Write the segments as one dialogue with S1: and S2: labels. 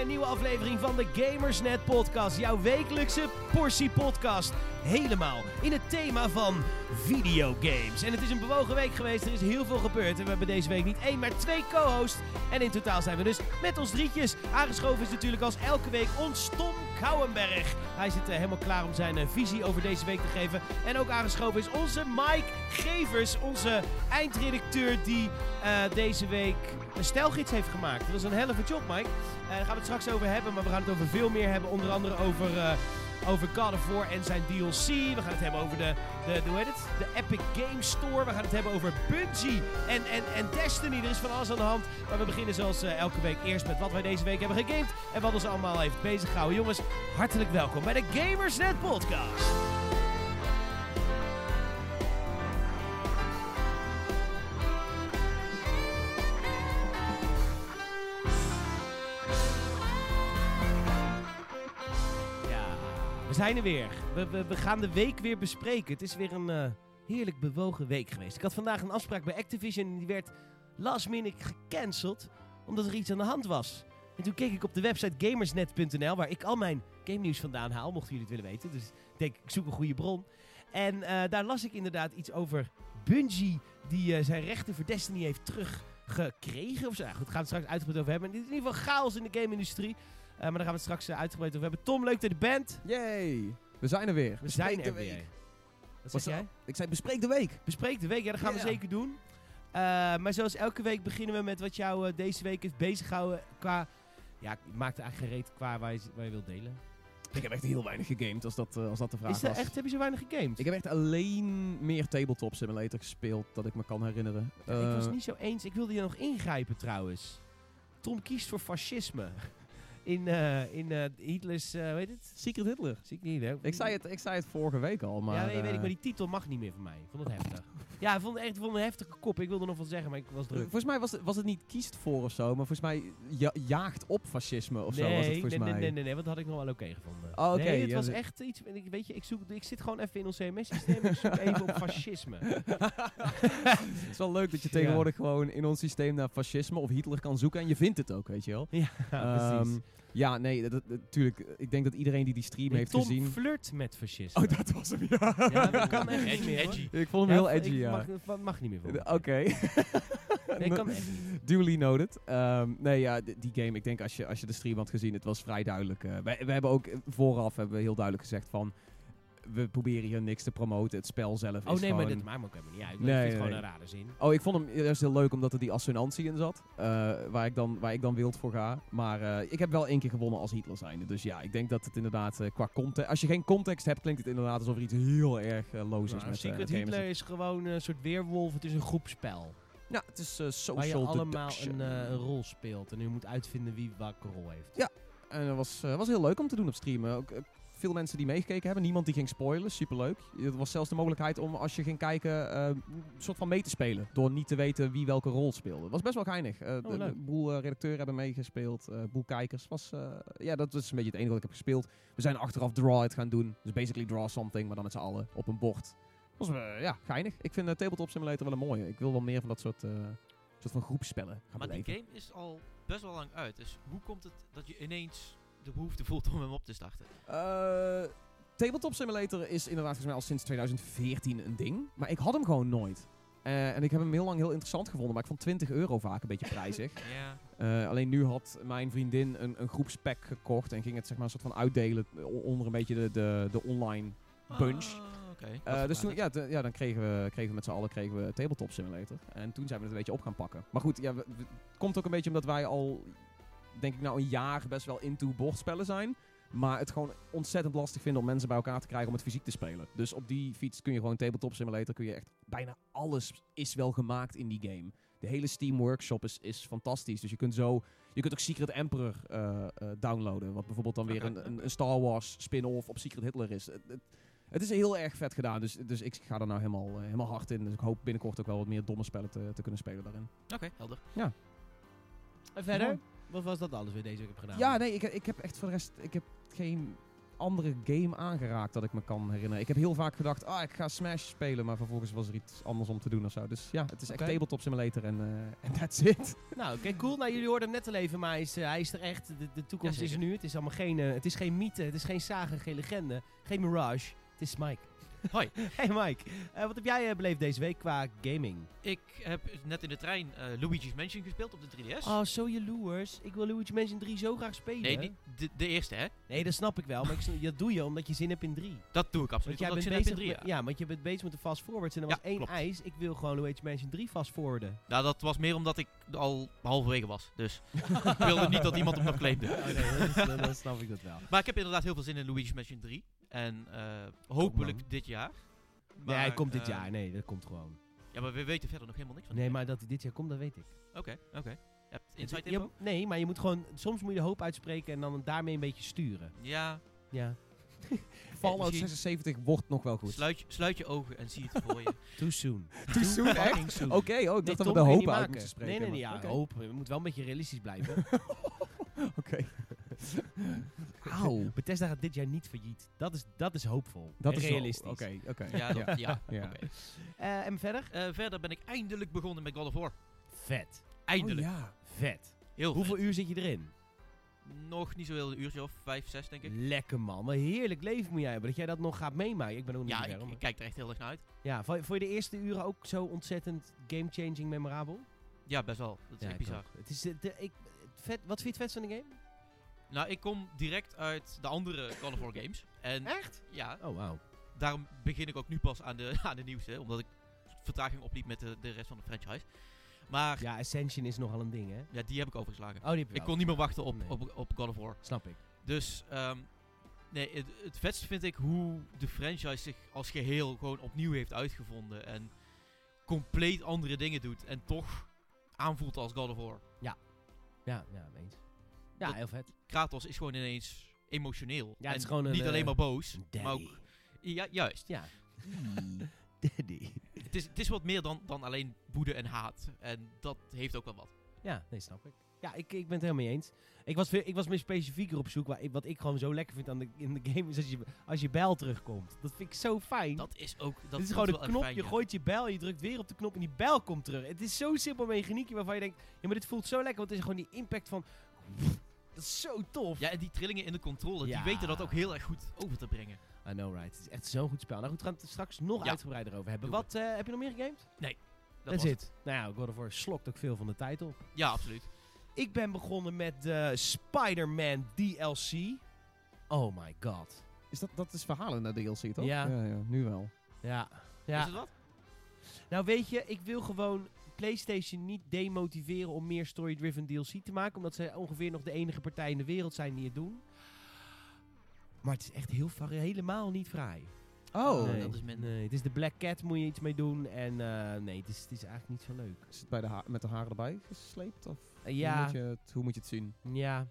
S1: een nieuwe aflevering van de Gamersnet Podcast. Jouw wekelijkse portie podcast. Helemaal in het thema van videogames. En het is een bewogen week geweest. Er is heel veel gebeurd. En we hebben deze week niet één, maar twee co-hosts. En in totaal zijn we dus met ons drietjes. Aangeschoven is natuurlijk als elke week ons Tom Kouwenberg. Hij zit eh, helemaal klaar om zijn eh, visie over deze week te geven. En ook aangeschoven is onze Mike Gevers. Onze eindredacteur die eh, deze week een stijlgids heeft gemaakt. Dat is een helft job, Mike. Eh, daar gaan we het straks over hebben. Maar we gaan het over veel meer hebben. Onder andere over... eh, over God of War en zijn DLC. We gaan het hebben over de, de, de, hoe heet het? de Epic Game Store. We gaan het hebben over Bungie en, en, en Destiny. Er is van alles aan de hand. Maar we beginnen zoals eh, elke week eerst met wat wij deze week hebben gegamed. En wat ons allemaal heeft bezig gehouden. Jongens, hartelijk welkom bij de Gamersnet Podcast. Zijn er weer. We, we, gaan de week weer bespreken. Het is weer een eh, heerlijk bewogen week geweest. Ik had vandaag een afspraak bij Activision en die werd last minute gecanceld omdat er iets aan de hand was. En toen keek ik op de website gamersnet.nl waar ik al mijn game nieuws vandaan haal, mochten jullie het willen weten. Dus ik denk, ik zoek een goede bron. En eh, daar las ik inderdaad iets over Bungie die eh, zijn rechten voor Destiny heeft teruggekregen. Of zo. Goed, gaan we straks uitgebreid over hebben. In ieder geval chaos in de game-industrie. Eh, maar daar gaan we straks eh, uitgebreid over hebben. Tom, leuk dat je er bent.
S2: Yay! We zijn er weer.
S1: We
S2: Bespreek
S1: zijn er weer. Wat zeg jij?
S2: Ik zei bespreek de week.
S1: Bespreek de week, ja, dat gaan we zeker doen. Eh, maar zoals elke week beginnen we met wat jou deze week heeft bezighouden qua... Ja, maakt eigenlijk geen reet qua waar je, waar je wilt delen.
S2: Ik heb echt heel weinig gegamed als dat, als dat de vraag
S1: Is dat
S2: was.
S1: echt, heb je zo weinig gegamed?
S2: Ik heb echt alleen meer Tabletop Simulator gespeeld dat ik me kan herinneren.
S1: Ja, ik was niet zo eens. Ik wilde je nog ingrijpen trouwens. Tom kiest voor fascisme. In, eh in eh, Hitlers, eh weet het?
S2: Secret Hitler.
S1: Zie ik niet, hè?
S2: Ik zei, het, ik zei het vorige week al, maar...
S1: ja, nee, weet ik, maar die titel mag niet meer van mij. Ik vond het heftig. ja, ik vond het echt vond het een heftige kop. Ik wilde nog wat zeggen, maar ik was druk.
S2: Volgens mij was het, was het niet kiest voor of zo, maar volgens mij ja- jaagt op fascisme of zo was het
S1: nee,
S2: volgens
S1: nee,
S2: mij.
S1: nee, nee, nee, nee, want dat had ik nog wel oké gevonden.
S2: Oh, oké,
S1: nee, het
S2: ja,
S1: was echt iets, ik, weet je, ik, zoek, ik zit gewoon even in ons CMS-systeem en ik zoek even op fascisme.
S2: Het is wel leuk dat je tegenwoordig gewoon in ons systeem naar fascisme of Hitler kan zoeken en je vindt het ook, weet je wel.
S1: Ja, precies.
S2: Ehm, ja, nee, dat, natuurlijk. Ik denk dat iedereen die die stream
S1: Nee,
S2: heeft
S1: Tom
S2: gezien...
S1: flirt met fascisme.
S2: Oh, dat was hem, ja.
S1: Ja, dat kan echt niet
S3: Edgy,
S1: meer,
S3: edgy.
S2: Ik vond hem
S1: Ja,
S2: heel edgy, ja.
S1: Mag, mag, mag niet meer voor.
S2: Eh, Oké.
S1: Nee, ik kan echt niet.
S2: Duly noted. Ehm, nee, ja, die game, ik denk als je, als je de stream had gezien, het was vrij duidelijk. eh, we hebben ook eh, vooraf hebben we heel duidelijk gezegd van, we proberen hier niks te promoten. Het spel zelf
S1: Oh
S2: is
S1: nee, maar
S2: gewoon...
S1: dit maakt me ook helemaal niet uit.
S2: Nee,
S1: ik vind het
S2: nee,
S1: gewoon een rare zin.
S2: Oh, ik vond hem juist heel leuk omdat er die assonantie in zat. eh, waar, ik dan, waar ik dan wild voor ga. Maar eh, ik heb wel één keer gewonnen als Hitler zijnde. Dus ja, ik denk dat het inderdaad eh, qua context... Als je geen context hebt, klinkt het inderdaad alsof er iets heel erg loos is met
S1: Secret. Hitler is gewoon een soort weerwolf. Het is een groepspel.
S2: Ja, het is social
S1: Waar je allemaal
S2: deduction.
S1: een, een rol speelt. En u moet uitvinden wie welke rol heeft.
S2: En dat was, was heel leuk om te doen op streamen. Ook, veel mensen die meegekeken hebben. Niemand die ging spoilen. Superleuk. Er was zelfs de mogelijkheid om, als je ging kijken, eh, een soort van mee te spelen. Door niet te weten wie welke rol speelde. was best wel geinig. Eh, de-
S1: Oh,
S2: een boel eh, redacteuren hebben meegespeeld. eh, Een boel kijkers. Was, eh, ja, dat is een beetje het enige wat ik heb gespeeld. We zijn achteraf Draw It gaan doen. Dus basically Draw Something, maar dan met z'n allen op een bord. Was eh, ja, geinig. Ik vind uh, Tabletop Simulator wel een mooie. Ik wil wel meer van dat soort, eh, soort van groepspellen gaan
S3: Maar die
S2: beleven.
S3: game is al best wel lang uit. Dus hoe komt het dat je ineens de behoefte voelt om hem op te starten?
S2: Eh, Tabletop Simulator is inderdaad volgens mij al sinds 2014 een ding. Maar ik had hem gewoon nooit. Eh, en ik heb hem heel lang heel interessant gevonden. Maar ik vond 20 euro vaak een beetje prijzig.
S3: Ja.
S2: Eh, alleen nu had mijn vriendin een, een groepspack gekocht. En ging het zeg maar een soort van uitdelen onder een beetje de, de, de online bunch.
S3: Ah, Dat
S2: dus toen, ja, de- ja, dan kregen we, kregen we met z'n allen kregen we Tabletop Simulator. En toen zijn we het een beetje op gaan pakken. Maar goed, ja, we- we- het komt ook een beetje omdat wij al, denk ik nou, een jaar best wel into bordspellen zijn. Maar het gewoon ontzettend lastig vinden om mensen bij elkaar te krijgen om het fysiek te spelen. Dus op die fiets kun je gewoon Tabletop Simulator, kun je echt bijna alles is wel gemaakt in die game. De hele Steam Workshop is, is fantastisch. Dus je kunt zo, je kunt ook Secret Emperor eh, eh, downloaden. Wat bijvoorbeeld dan weer een, een, een Star Wars spin-off op Secret Hitler is. Het, het- het is heel erg vet gedaan, dus, dus ik ga er nou helemaal, eh, helemaal hard in. Dus ik hoop binnenkort ook wel wat meer domme spellen te, te kunnen spelen daarin.
S3: Oké, helder.
S1: En verder? Wat was dat alles weer deze week heb gedaan?
S2: Ja, nee, ik, ik heb echt voor de rest ik heb geen andere game aangeraakt dat ik me kan herinneren. Ik heb heel vaak gedacht, ah, ik ga Smash spelen, maar vervolgens was er iets anders om te doen of zo. Dus ja, het is echt tabletop simulator en en that's it.
S1: Nou, oké, cool. Nou, jullie hoorden hem net al even, maar hij is, eh, hij is er echt. De, de toekomst is er nu. Het is allemaal geen, eh, het is geen mythe, het is geen saga, geen legende, geen mirage. Het is Mike.
S3: Hoi.
S1: Hey Mike, Eh, wat heb jij eh, beleefd deze week qua gaming?
S3: Ik heb net in de trein eh, Luigi's Mansion gespeeld op de 3DS.
S1: Oh, zo jaloers. Ik wil Luigi Mansion 3 zo graag spelen.
S3: nee, de, de eerste hè.
S1: Nee, dat snap ik wel, maar ik, dat doe je omdat je zin hebt in 3.
S3: Dat doe ik absoluut.
S1: Want jij
S3: omdat
S1: bent
S3: ik zin
S1: bezig
S3: heb in
S1: met,
S3: drie,
S1: ja, want je bent bezig met de fast forwards en er
S3: Ja,
S1: was één
S3: klopt.
S1: eis. Ik wil gewoon Luigi Mansion 3 fast forwarden.
S3: Nou, dat was meer omdat ik al halverwege was. Dus ik wilde niet dat iemand hem nog claimde.
S1: Oh, nee, dat, dan snap ik dat wel.
S3: Maar ik heb inderdaad heel veel zin in Luigi's Mansion 3. En eh, hopelijk dit jaar.
S1: nee, hij komt dit
S3: eh,
S1: jaar. Nee, dat komt gewoon.
S3: Ja, maar we weten verder nog helemaal niks van.
S1: Nee, maar dat hij dit jaar komt, dat weet ik.
S3: Oké, oké. Je hebt inside
S1: Je-
S3: info?
S1: nee, maar je moet gewoon... Soms moet je de hoop uitspreken en dan daarmee een beetje sturen.
S3: Ja,
S1: Ja.
S2: Fallout
S3: misschien-
S2: 76 wordt nog wel goed.
S3: sluit, je- sluit je ogen en zie het voor je.
S1: Too soon.
S2: Too soon, echt? Oké, oh, ik
S1: Nee,
S2: dacht dat we de hoop uit
S1: maken.
S2: moeten spreken.
S1: Nee, nee, nee. Ja,
S2: oké.
S1: hoop. Je moet wel een beetje realistisch blijven.
S2: Oké. Auw.
S1: Bethesda gaat dit jaar niet failliet. Dat is, dat is hoopvol.
S2: Dat
S1: en
S2: is
S1: realistisch.
S2: Oké, oké.
S3: Ja, dat, ja.
S2: Ja.
S3: oké.
S1: Eh, en verder?
S3: Eh, verder ben ik eindelijk begonnen met God of War.
S1: Vet.
S3: Eindelijk.
S2: Oh, ja.
S1: Vet.
S3: Heel
S1: Hoeveel
S3: vet.
S1: uur zit je erin?
S3: Nog niet zoveel, een uurtje of vijf, zes denk ik.
S1: Lekker man. Wat heerlijk leven moet jij hebben. Dat jij dat nog gaat meemaken. Ik ben ook niet
S3: Ja,
S1: zo ver,
S3: ik,
S1: maar-
S3: ik kijk er echt heel erg naar uit.
S1: Ja, vond vond je de eerste uren ook zo ontzettend game-changing memorabel?
S3: Ja, best wel. Dat is
S1: ja,
S3: bizar.
S1: Het is, de, ik, het vet, wat vind je het vet van de game?
S3: Nou, ik kom direct uit de andere God of War games. En
S1: Echt?
S3: ja,
S1: Oh, wauw.
S3: daarom begin ik ook nu pas aan de, aan de nieuwste. Omdat ik vertraging opliep met de, de rest van de franchise. Maar ja.
S1: Ja, Ascension is nogal een ding, hè?
S3: die heb ik overgeslagen.
S1: Oh, die heb
S3: ik kon niet meer wachten op,
S1: Nee.
S3: op, op God of War.
S1: Snap ik.
S3: Dus, ehm, nee, het, het vetste vind ik hoe de franchise zich als geheel gewoon opnieuw heeft uitgevonden. En compleet andere dingen doet. En toch aanvoelt als God of War.
S1: Ja, ja, eens. Ja,
S3: Dat-
S1: heel vet.
S3: Kratos is gewoon ineens emotioneel.
S1: Ja, het is
S3: En
S1: gewoon een,
S3: niet
S1: eh,
S3: alleen maar boos,
S1: Daddy.
S3: maar ook... Ja, juist.
S1: Ja. Daddy.
S3: Het is, het is wat meer dan, dan alleen woede en haat. En dat heeft ook wel wat.
S1: Ja, nee, snap ik. Ja, ik, ik ben het helemaal mee eens. Ik was, ik was meer specifieker op zoek. Waar ik, wat ik gewoon zo lekker vind aan de, in de game is als je, als je bijl terugkomt. Dat vind ik zo fijn.
S3: Dat is ook... Dat
S1: Het is gewoon een knop,
S3: fijn,
S1: je
S3: ja.
S1: gooit je bijl, je drukt weer op de knop en die bijl komt terug. Het is zo simpel mechaniekje waarvan je denkt, ja maar dit voelt zo lekker, want het is gewoon die impact van, dat is zo tof.
S3: Ja, en die trillingen in de controle,
S1: Ja.
S3: die weten dat ook heel erg goed over te brengen.
S1: I know right, het is echt zo'n goed spel. Nou goed, we gaan het straks nog
S3: Ja.
S1: uitgebreider over hebben. Wat, eh, heb je nog meer gegamed?
S3: Dat
S1: Dat is
S3: het.
S1: Nou ja, God of War slokt ook veel van de tijd op.
S3: Ja, absoluut.
S1: Ik ben begonnen met de Spider-Man DLC. Oh my god.
S2: Is dat, dat is verhalen naar DLC, toch?
S1: Ja.
S2: ja, ja, nu wel.
S1: Ja.
S3: Is
S1: ja.
S3: het wat?
S1: Nou weet je, ik wil gewoon PlayStation niet demotiveren om meer story-driven DLC te maken. Omdat ze ongeveer nog de enige partij in de wereld zijn die het doen. Maar het is echt heel, helemaal niet fraai.
S2: Oh,
S1: nee,
S3: dat is.
S1: Nee, het is de Black Cat, moet je iets mee doen. En eh, nee, het is, het is eigenlijk niet zo leuk.
S2: Is het bij de met de haren erbij gesleept? Of
S1: Eh,
S2: hoe,
S1: ja,
S2: moet je het, hoe moet je het zien?
S1: ja,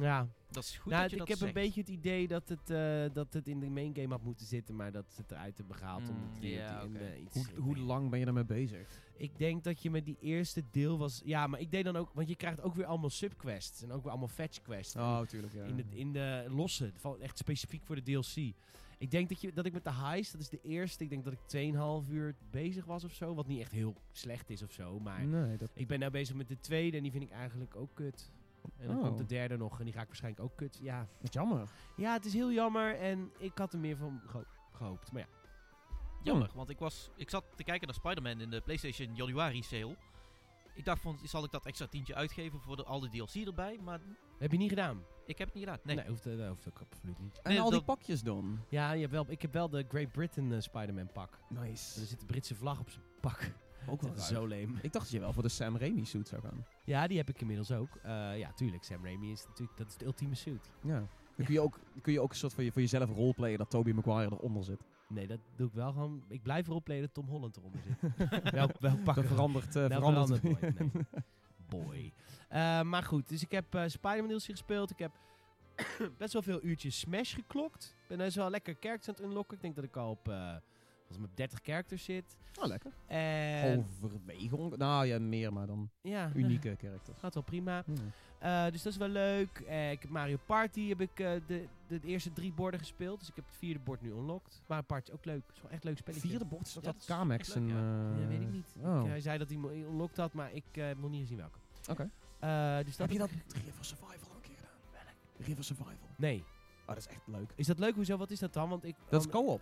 S1: ja.
S3: Dat is goed
S1: nou,
S3: dat je
S1: ik
S3: dat
S1: heb
S3: zegt.
S1: een beetje het idee dat het, eh, dat het in de main game had moeten zitten, maar dat ze het eruit hebben gehaald.
S3: Mm,
S1: omdat
S3: oké.
S1: en, eh, iets,
S2: Hoe,
S1: ik
S2: lang ben je daarmee bezig?
S1: Ik denk dat je met die eerste deel was... Ja, maar ik deed dan ook... Want je krijgt ook weer allemaal subquests. En ook weer allemaal fetch quests.
S2: Oh, tuurlijk, ja.
S1: in, het, in de losse. Echt specifiek voor de DLC. Ik denk dat, je, dat ik met de heist... Dat is de eerste. Ik denk dat ik 2,5 uur bezig was of zo. Wat niet echt heel slecht is of zo. Maar
S2: nee, dat...
S1: ik ben nou bezig met de tweede. En die vind ik eigenlijk ook kut. En dan
S2: Oh.
S1: komt de derde nog. En die ga ik waarschijnlijk ook kut. Ja,
S2: Wat jammer.
S1: ja het is heel jammer. En ik had er meer van geho- gehoopt. Maar ja.
S3: Jammer, want ik, was, ik zat te kijken naar Spider-Man in de PlayStation januari sale. Ik dacht van, zal ik dat extra tientje uitgeven voor de, al de DLC erbij? Maar
S1: Heb je niet gedaan?
S3: ik heb het niet gedaan. Nee.
S1: hoeft, eh, dat hoeft ook absoluut niet.
S2: En
S3: Nee,
S2: al die pakjes dan?
S1: Ja, je hebt wel, ik heb wel de Great Britain eh, Spider-Man pak.
S2: Nice.
S1: Er zit de Britse vlag op zijn pak.
S2: Ook wel ruim.
S1: zo leem.
S2: Ik dacht dat je wel voor de Sam Raimi suit zou gaan.
S1: Ja, die heb ik inmiddels ook. Eh, ja, tuurlijk. Sam Raimi is natuurlijk dat is de ultieme suit.
S2: Ja. Dan kun je ook, kun je ook een soort van je, voor jezelf roleplayen dat Tobey Maguire eronder zit.
S1: Nee, dat doe ik wel gewoon. Ik blijf roleplayen dat Tom Holland eronder zit. welk, welk pak
S2: Dat
S1: er-
S2: verandert,
S1: dat
S2: verandert.
S1: verandert nooit, nee. Boy. Eh, maar goed, dus ik heb eh Spider-Man DLC gespeeld. Ik heb best wel veel uurtjes Smash geklokt. Ik ben best wel lekker characters aan het unlocken. Ik denk dat ik al op, mij op 30 characters zit.
S2: Oh, lekker.
S1: En
S2: Overweging. Nou ja, meer, maar dan
S1: ja,
S2: unieke characters.
S1: gaat wel prima. Eh, dus dat is wel leuk. Eh, ik heb Mario Party heb ik eh, de, de, de eerste drie borden gespeeld. Dus ik heb het vierde bord nu unlocked. Mario Party is ook leuk. is wel echt leuk spelletje.
S2: Vierde bord is toch
S3: Ja,
S2: dat
S3: dat
S2: Kamex
S3: ja.
S1: Ja, weet ik niet.
S2: Oh.
S1: Ik, hij zei dat hij unlocked had, maar ik heb nog niet gezien welke.
S2: Oké.
S1: Dus dat
S2: Heb je dat River Survival al een keer gedaan? River Survival.
S1: Nee.
S2: Oh, dat is echt leuk.
S1: Is dat leuk? Hoezo? Wat is dat dan? Want ik...
S2: Dat is co-op.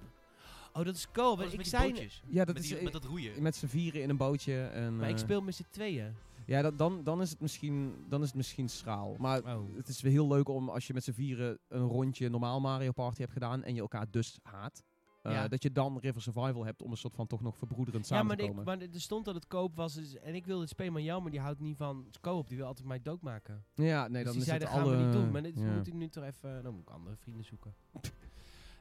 S1: Oh, dat is co
S3: dat is
S1: ik zei...
S3: bootjes.
S2: Ja, dat
S3: met,
S2: is
S3: die- met dat roeien.
S2: met z'n vieren in een bootje. En,
S1: Maar ik
S2: eh,
S1: speel met z'n tweeën.
S2: Ja, dat, dan, dan, is het misschien, dan is het misschien schraal. Maar
S1: Oh.
S2: het is heel leuk om als je met z'n vieren een rondje normaal Mario Party hebt gedaan en je elkaar dus haat. eh,
S1: Ja.
S2: Dat je dan River Survival hebt om een soort van toch nog verbroederend
S1: Ja,
S2: samen
S1: maar,
S2: te komen.
S1: maar er stond dat het koop was. dus- en ik wilde het spelen, maar jou, maar die houdt niet van co-op. Die wil altijd mij doodmaken.
S2: ja, nee,
S1: dus
S2: dan
S1: die
S2: is
S1: zei,
S2: het
S1: dat gaan
S2: alle...
S1: we niet doen. Maar dit
S2: ja.
S1: moet ik nu toch even... Dan moet ik andere vrienden zoeken.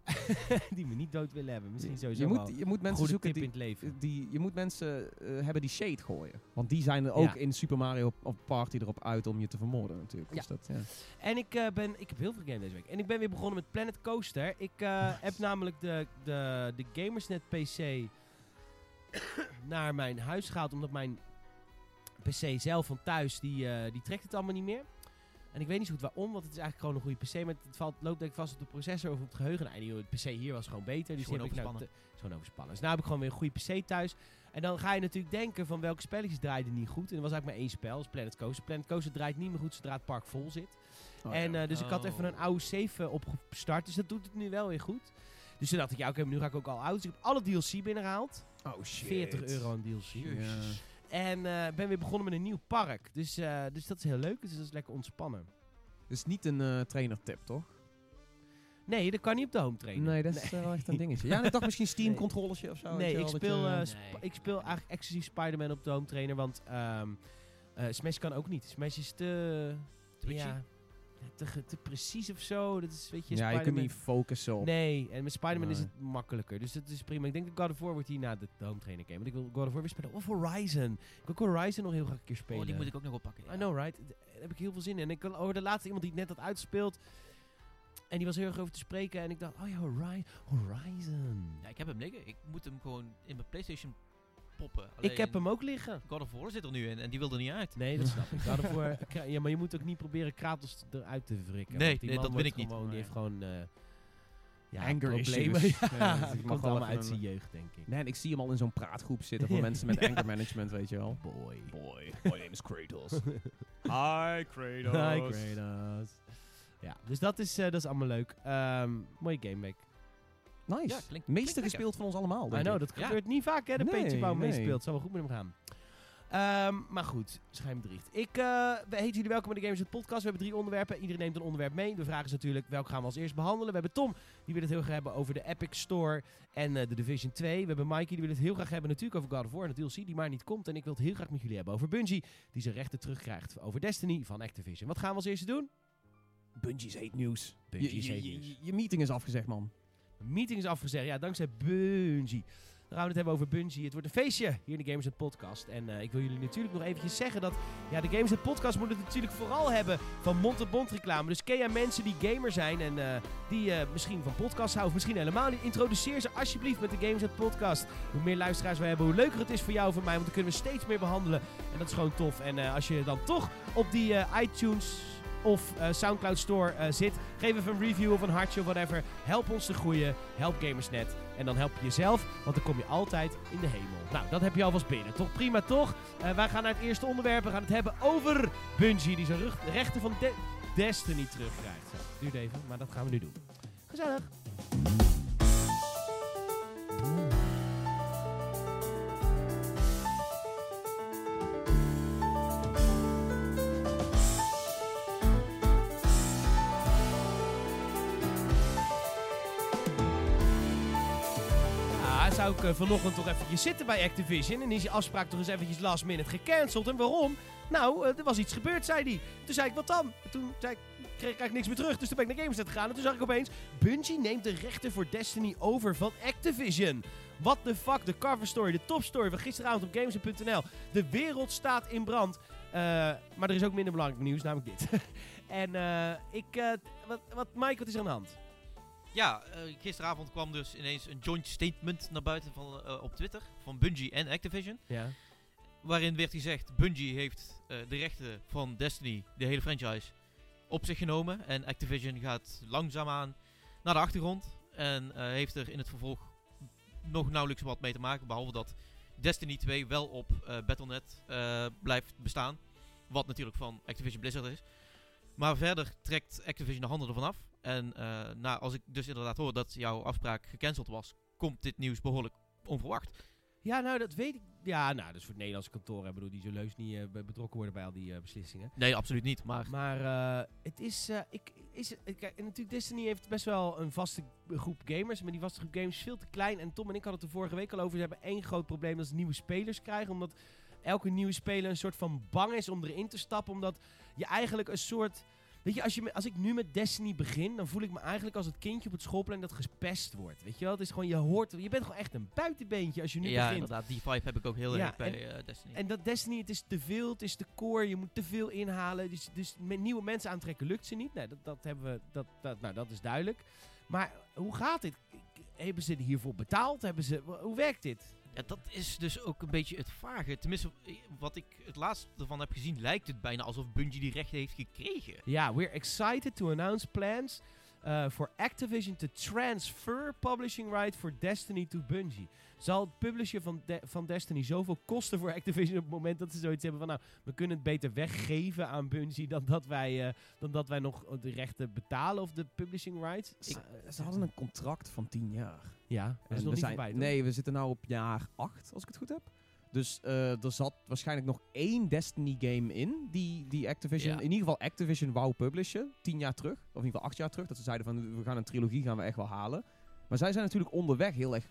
S1: die me niet dood willen hebben. Misschien sowieso
S2: je, moet, je moet mensen zoeken die,
S1: in het leven.
S2: die... Je moet mensen eh, hebben die shade gooien. Want die zijn er ook in Super Mario op Party erop uit om je te vermoorden natuurlijk.
S1: Ja.
S2: Dus dat, ja.
S1: En ik eh, ben... Ik heb heel veel gegamed deze week. En ik ben weer begonnen met Planet Coaster. Ik eh, heb namelijk de, de, de Gamersnet PC naar mijn huis gehaald. Omdat mijn PC zelf van thuis, die, die trekt het allemaal niet meer. En ik weet niet zo goed waarom, want het is eigenlijk gewoon een goede PC. Maar het valt, loopt denk ik vast op de processor of op het geheugen. Nou, die- het PC hier was gewoon beter. Dus
S3: Gewoon
S1: die heb ik nou te- Gewoon overspannen. Dus nu heb ik gewoon weer een goede PC thuis. En dan ga je natuurlijk denken van welke spelletjes draaiden niet goed. En er was eigenlijk maar één spel, dat is Planet Coaster. Planet Coaster draait niet meer goed zodra het park vol zit.
S2: Oh,
S1: en
S2: ja.
S1: eh, dus ik had
S3: Oh.
S1: even een oude save eh, opgestart. Dus dat doet het nu wel weer goed. Dus toen dacht ik, ja oké, nu ga ik ook al oud. Dus ik heb alle DLC binnengehaald.
S2: oh shit.
S1: 40 euro aan DLC.
S2: Ja.
S1: En eh, ben weer begonnen met een nieuw park. Dus, eh, dus dat is heel leuk. Dus dat is lekker ontspannen.
S2: Dus niet een eh trainer tip, toch?
S1: Nee, dat kan niet op de home trainer.
S2: Nee, dat is wel echt een dingetje. Ja, ik dacht misschien Steam
S1: Nee.
S2: controllertje of zo.
S1: Nee, ik
S2: dat
S1: speel,
S2: je-
S3: Nee.
S1: sp- ik speel eigenlijk exclusief Spider-Man op de home trainer. Want ehm, eh, Smash kan ook niet. Smash is te...
S3: Twitchy?
S1: ja, te, te precies of zo. Dat is, weet je,
S2: ja, je kunt niet focussen op.
S1: Nee, en met Spider-Man is het makkelijker. Dus dat is prima. Ik denk dat God of War wordt hierna de, de home trainer game. Want ik wil God of War weer spelen. Of Horizon. Ik wil ook Horizon nog heel graag een keer spelen.
S3: Oh, die moet ik ook nog oppakken. ja.
S1: I know, right? Daar heb ik heel veel zin in. En ik hoorde laatst iemand die het net had uitgespeeld. En die was heel erg over te spreken. En ik dacht, oh ja, Hori- Horizon.
S3: Ja, ik heb hem liggen. Ik moet hem gewoon in mijn PlayStation poppen.
S1: ik heb hem ook liggen.
S3: God of War zit er nu in en die wil er niet uit.
S1: Nee, dat snap ik. God of War- ja, maar je moet ook niet proberen Kratos eruit te wrikken.
S3: Nee,
S1: die
S3: nee,
S1: man
S3: dat wil ik niet.
S1: gewoon- Die
S3: Nee.
S1: heeft gewoon... eh ja,
S2: Anger
S1: problemen.
S2: issues.
S1: Ja,
S2: Ja,
S1: die
S2: ik mag
S1: allemaal uit
S2: een-
S1: zijn jeugd, denk ik.
S2: Nee, en ik zie hem al in zo'n praatgroep zitten voor mensen met
S1: Ja.
S2: anger management, weet je wel.
S1: Boy.
S2: Boy, my name is Kratos. Hi Kratos.
S1: Hi Kratos. Ja, dus dat is, eh, dat is allemaal leuk. Ehm mooie gameweek.
S2: Nice.
S3: Ja, klinkt-
S2: Meeste
S3: klinkt lekker.
S2: gespeeld van ons allemaal,
S1: I
S2: denk
S1: know,
S2: ik.
S1: dat
S3: Ja.
S1: gebeurt niet vaak hè, de
S2: Nee,
S1: Peetje Pauw
S2: nee.
S1: meespeelt. Zou wel goed met hem gaan. Ehm, maar goed, schijnbedriegt. Ik eh we heten jullie welkom bij de Gamers Net Podcast. We hebben drie onderwerpen. Iedereen neemt een onderwerp mee. De vraag is natuurlijk, welke gaan we als eerst behandelen? We hebben Tom, die wil het heel graag hebben over de Epic Store en eh, de Division 2. We hebben Mikey, die wil het heel graag hebben natuurlijk over God of War en de DLC die maar niet komt. En ik wil het heel graag met jullie hebben over Bungie, die zijn rechten terugkrijgt over Destiny van Activision. Wat gaan we als eerste doen?
S2: Bungie's hate news.
S1: Bungie
S2: je, je, je meeting is afgezegd, man.
S1: Meeting is afgezegd. Ja, dankzij Bungie. Dan gaan we het hebben over Bungie. Het wordt een feestje hier in de Gamers Net Podcast. En eh, ik wil jullie natuurlijk nog eventjes zeggen dat... Ja, de Gamers Net Podcast moet het natuurlijk vooral hebben van mond-tot-mond reclame. Dus ken jij mensen die gamer zijn en eh, die eh, misschien van podcasts houden of misschien helemaal niet. Introduceer ze alsjeblieft met de Gamers Net Podcast. Hoe meer luisteraars we hebben, hoe leuker het is voor jou en voor mij. Want dan kunnen we steeds meer behandelen. En dat is gewoon tof. En als je dan toch op die iTunes of eh, Soundcloud Store eh, zit. Geef even een review of een hartje of whatever. Help ons te groeien. Help Gamersnet. En dan help je jezelf, want dan kom je altijd in de hemel. Nou, dat heb je alvast binnen. Toch prima, toch? Eh, wij gaan naar het eerste onderwerp. We gaan het hebben over Bungie, die zijn rechten van De- Destiny terugkrijgt. Zo, duurt even, maar dat gaan we nu doen. Gezellig. Zou ik eh, vanochtend toch eventjes zitten bij Activision. En is die afspraak toch eens eventjes last minute gecanceld. En waarom? Nou, eh, er was iets gebeurd, zei hij. Toen zei ik, wat dan? En toen zei ik, kreeg ik niks meer terug. Dus toen ben ik naar Gamersnet gegaan. En toen zag ik opeens, Bungie neemt de rechten voor Destiny over van Activision. What the fuck, de cover story, de top story van gisteravond op Games.nl. De wereld staat in brand. Eh, maar er is ook minder belangrijk nieuws, namelijk dit. en ik, eh, wat, wat, Mike, wat is er aan de hand?
S3: Ja, eh, gisteravond kwam dus ineens een joint statement naar buiten van, eh, op Twitter van Bungie en Activision.
S1: Ja.
S3: Waarin werd gezegd, Bungie heeft eh, de rechten van Destiny, de hele franchise, op zich genomen. En Activision gaat langzaamaan naar de achtergrond. En heeft er in het vervolg nog nauwelijks wat mee te maken. Behalve dat Destiny 2 wel op Battle.net blijft bestaan. Wat natuurlijk van Activision Blizzard is. Maar verder trekt Activision de handen ervan af. En eh, nou, als ik dus inderdaad hoor dat jouw afspraak gecanceld was, komt dit nieuws behoorlijk onverwacht.
S1: Ja, nou, dat weet ik. Ja, nou, is voor het Nederlandse kantoor. Ik bedoel, die zullen heus niet eh, be- betrokken worden bij al die eh, beslissingen.
S3: Nee, absoluut niet. Maar
S1: Maar het is, ik, is kijk, en natuurlijk Destiny heeft best wel een vaste groep gamers, maar die vaste groep gamers is veel te klein. En Tom en ik hadden het er vorige week al over. Ze hebben één groot probleem dat ze nieuwe spelers krijgen, omdat elke nieuwe speler een soort van bang is om erin te stappen, omdat je eigenlijk een soort Weet je, als, je, als ik nu met Destiny begin, dan voel ik me eigenlijk als het kindje op het schoolplein dat gespest wordt. Weet je wel? Het is gewoon, je hoort, je bent gewoon echt een buitenbeentje als je nu
S3: ja,
S1: begint.
S3: inderdaad, die vibe heb ik ook heel
S1: Ja,
S3: erg bij eh, Destiny.
S1: En dat Destiny, het is te veel, het is te core, je moet te veel inhalen. Dus, dus met nieuwe mensen aantrekken lukt ze niet. Nee, dat, dat, hebben we, dat, dat, nou, dat is duidelijk. Maar hoe gaat dit? Hebben ze hiervoor betaald? Hebben ze, hoe werkt dit?
S3: Ja, dat is dus ook een beetje het vage. Tenminste, eh, wat ik het laatst ervan heb gezien, lijkt het bijna alsof Bungie die rechten heeft gekregen.
S1: Ja, we're excited to announce plans uh, for Activision to transfer publishing right for Destiny to Bungie. Zal het publishen van, De- van Destiny zoveel kosten voor Activision op het moment dat ze zoiets hebben van nou, we kunnen het beter weggeven aan Bungie dan dat wij, eh, dan dat wij nog de rechten betalen of de publishing rights?
S2: Ze, ze hadden een contract van 10 jaar.
S1: ja, dat is nog niet
S2: zijn-
S1: voorbij. toch?
S2: Nee, we zitten nu op jaar 8, als ik het goed heb. Dus eh, er zat waarschijnlijk nog één Destiny game in die, die Activision,
S3: Ja.
S2: in ieder geval Activision wou publishen, 10 jaar terug. Of in ieder geval 8 jaar terug. Dat ze zeiden van, we gaan een trilogie gaan we echt wel halen. Maar zij zijn natuurlijk onderweg heel erg,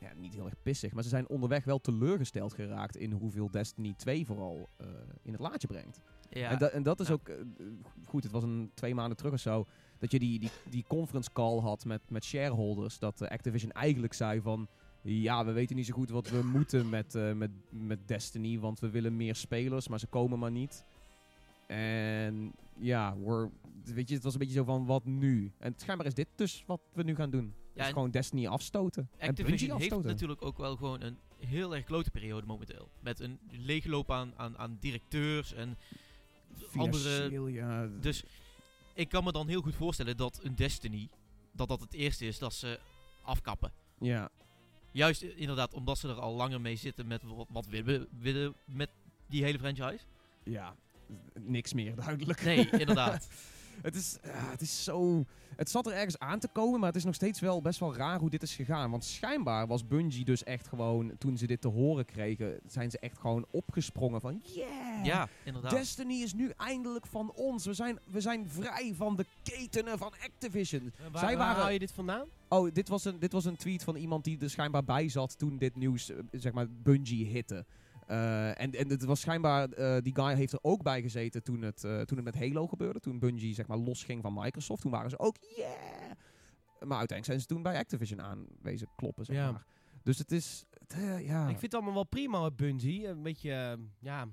S2: ja, niet heel erg pissig, maar ze zijn onderweg wel teleurgesteld geraakt in hoeveel Destiny 2 vooral eh, in het laadje brengt.
S3: Ja,
S2: En, da- en dat is
S3: Ja.
S2: ook, eh, goed, het was een twee maanden terug of zo, dat je die, die, die conference call had met, met shareholders. Dat Activision eigenlijk zei van, ja, we weten niet zo goed wat we moeten met, eh, met, met Destiny, want we willen meer spelers, maar ze komen maar niet. En ja, we're, weet je, het was een beetje zo van, wat nu? En schijnbaar is dit dus wat we nu gaan doen.
S3: Ja, en
S2: gewoon Destiny afstoten. en
S3: Activision heeft
S2: afstoten.
S3: natuurlijk ook wel gewoon een heel erg grote periode momenteel. Met een leegloop aan, aan, aan directeurs en andere...
S2: Ja.
S3: Dus ik kan me dan heel goed voorstellen dat een Destiny, dat dat het eerste is dat ze afkappen.
S2: ja.
S3: Juist inderdaad omdat ze er al langer mee zitten met wat, wat willen we willen met die hele franchise.
S2: ja, niks meer duidelijk.
S3: Nee, inderdaad.
S2: Het is, ja, het is zo... Het zat er ergens aan te komen, maar het is nog steeds wel best wel raar hoe dit is gegaan. Want schijnbaar was Bungie dus echt gewoon, toen ze dit te horen kregen, zijn ze echt gewoon opgesprongen van... Yeah!
S3: Ja, inderdaad.
S2: Destiny is nu eindelijk van ons. We zijn, we zijn vrij van de ketenen van Activision.
S1: Waar,
S2: zij
S1: waar
S2: waren-
S1: haal je dit vandaan?
S2: Oh, dit was, een, dit was een tweet van iemand die er schijnbaar bij zat toen dit nieuws, eh, zeg maar, Bungie hitte. Eh, en, en het was schijnbaar, eh, die guy heeft er ook bij gezeten toen het, eh, toen het met Halo gebeurde. Toen Bungie, zeg maar, losging van Microsoft. Toen waren ze ook, yeah! Maar uiteindelijk zijn ze toen bij Activision aanwezen kloppen, zeg
S1: Ja.
S2: maar. Dus het is, het, ja...
S1: Ik vind het allemaal wel prima met Bungie. Een beetje, ja...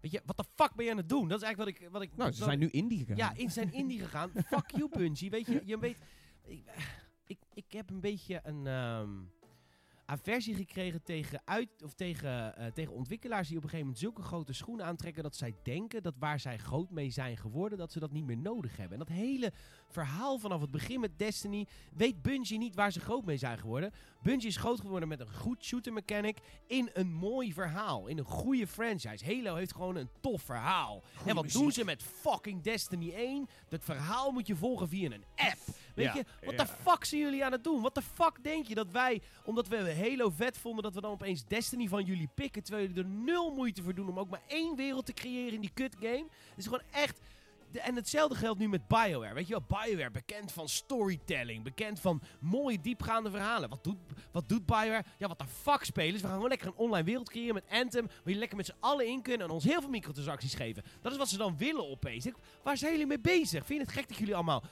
S1: Weet je, wat de fuck ben je aan het doen? Dat is eigenlijk wat ik... Wat ik
S2: nou, ze zijn nu indie gegaan.
S1: Ja, in zijn indie gegaan. Fuck you, Bungie. Weet je, je weet... Ik, ik, ik heb een beetje een ehm, aversie gekregen tegen, uit, of tegen, eh, tegen ontwikkelaars die op een gegeven moment zulke grote schoenen aantrekken dat zij denken dat waar zij groot mee zijn geworden, dat ze dat niet meer nodig hebben. En dat hele verhaal vanaf het begin met Destiny weet Bungie niet waar ze groot mee zijn geworden. Bungie is groot geworden met een goed shooter mechanic in een mooi verhaal, in een goede franchise. Halo heeft gewoon een tof verhaal. en wat doen ze met fucking Destiny 1? Dat verhaal moet je volgen via een app. Weet
S2: Ja,
S1: je, wat
S2: ja.
S1: de fuck zijn jullie aan het doen? Wat de fuck denk je dat wij, omdat we Halo vet vonden, dat we dan opeens Destiny van jullie pikken, terwijl jullie er nul moeite voor doen om ook maar één wereld te creëren in die kut game? Het is gewoon echt... de- en hetzelfde geldt nu met BioWare. Weet je wel, BioWare, bekend van storytelling, bekend van mooie diepgaande verhalen. Wat doet, wat doet BioWare? Ja, wat de fuck spelers? We gaan gewoon lekker een online wereld creëren met Anthem, waar je lekker met z'n allen in kunnen en ons heel veel microtransacties geven. Dat is wat ze dan willen opeens. Waar zijn jullie mee bezig? Vind je het gek dat jullie allemaal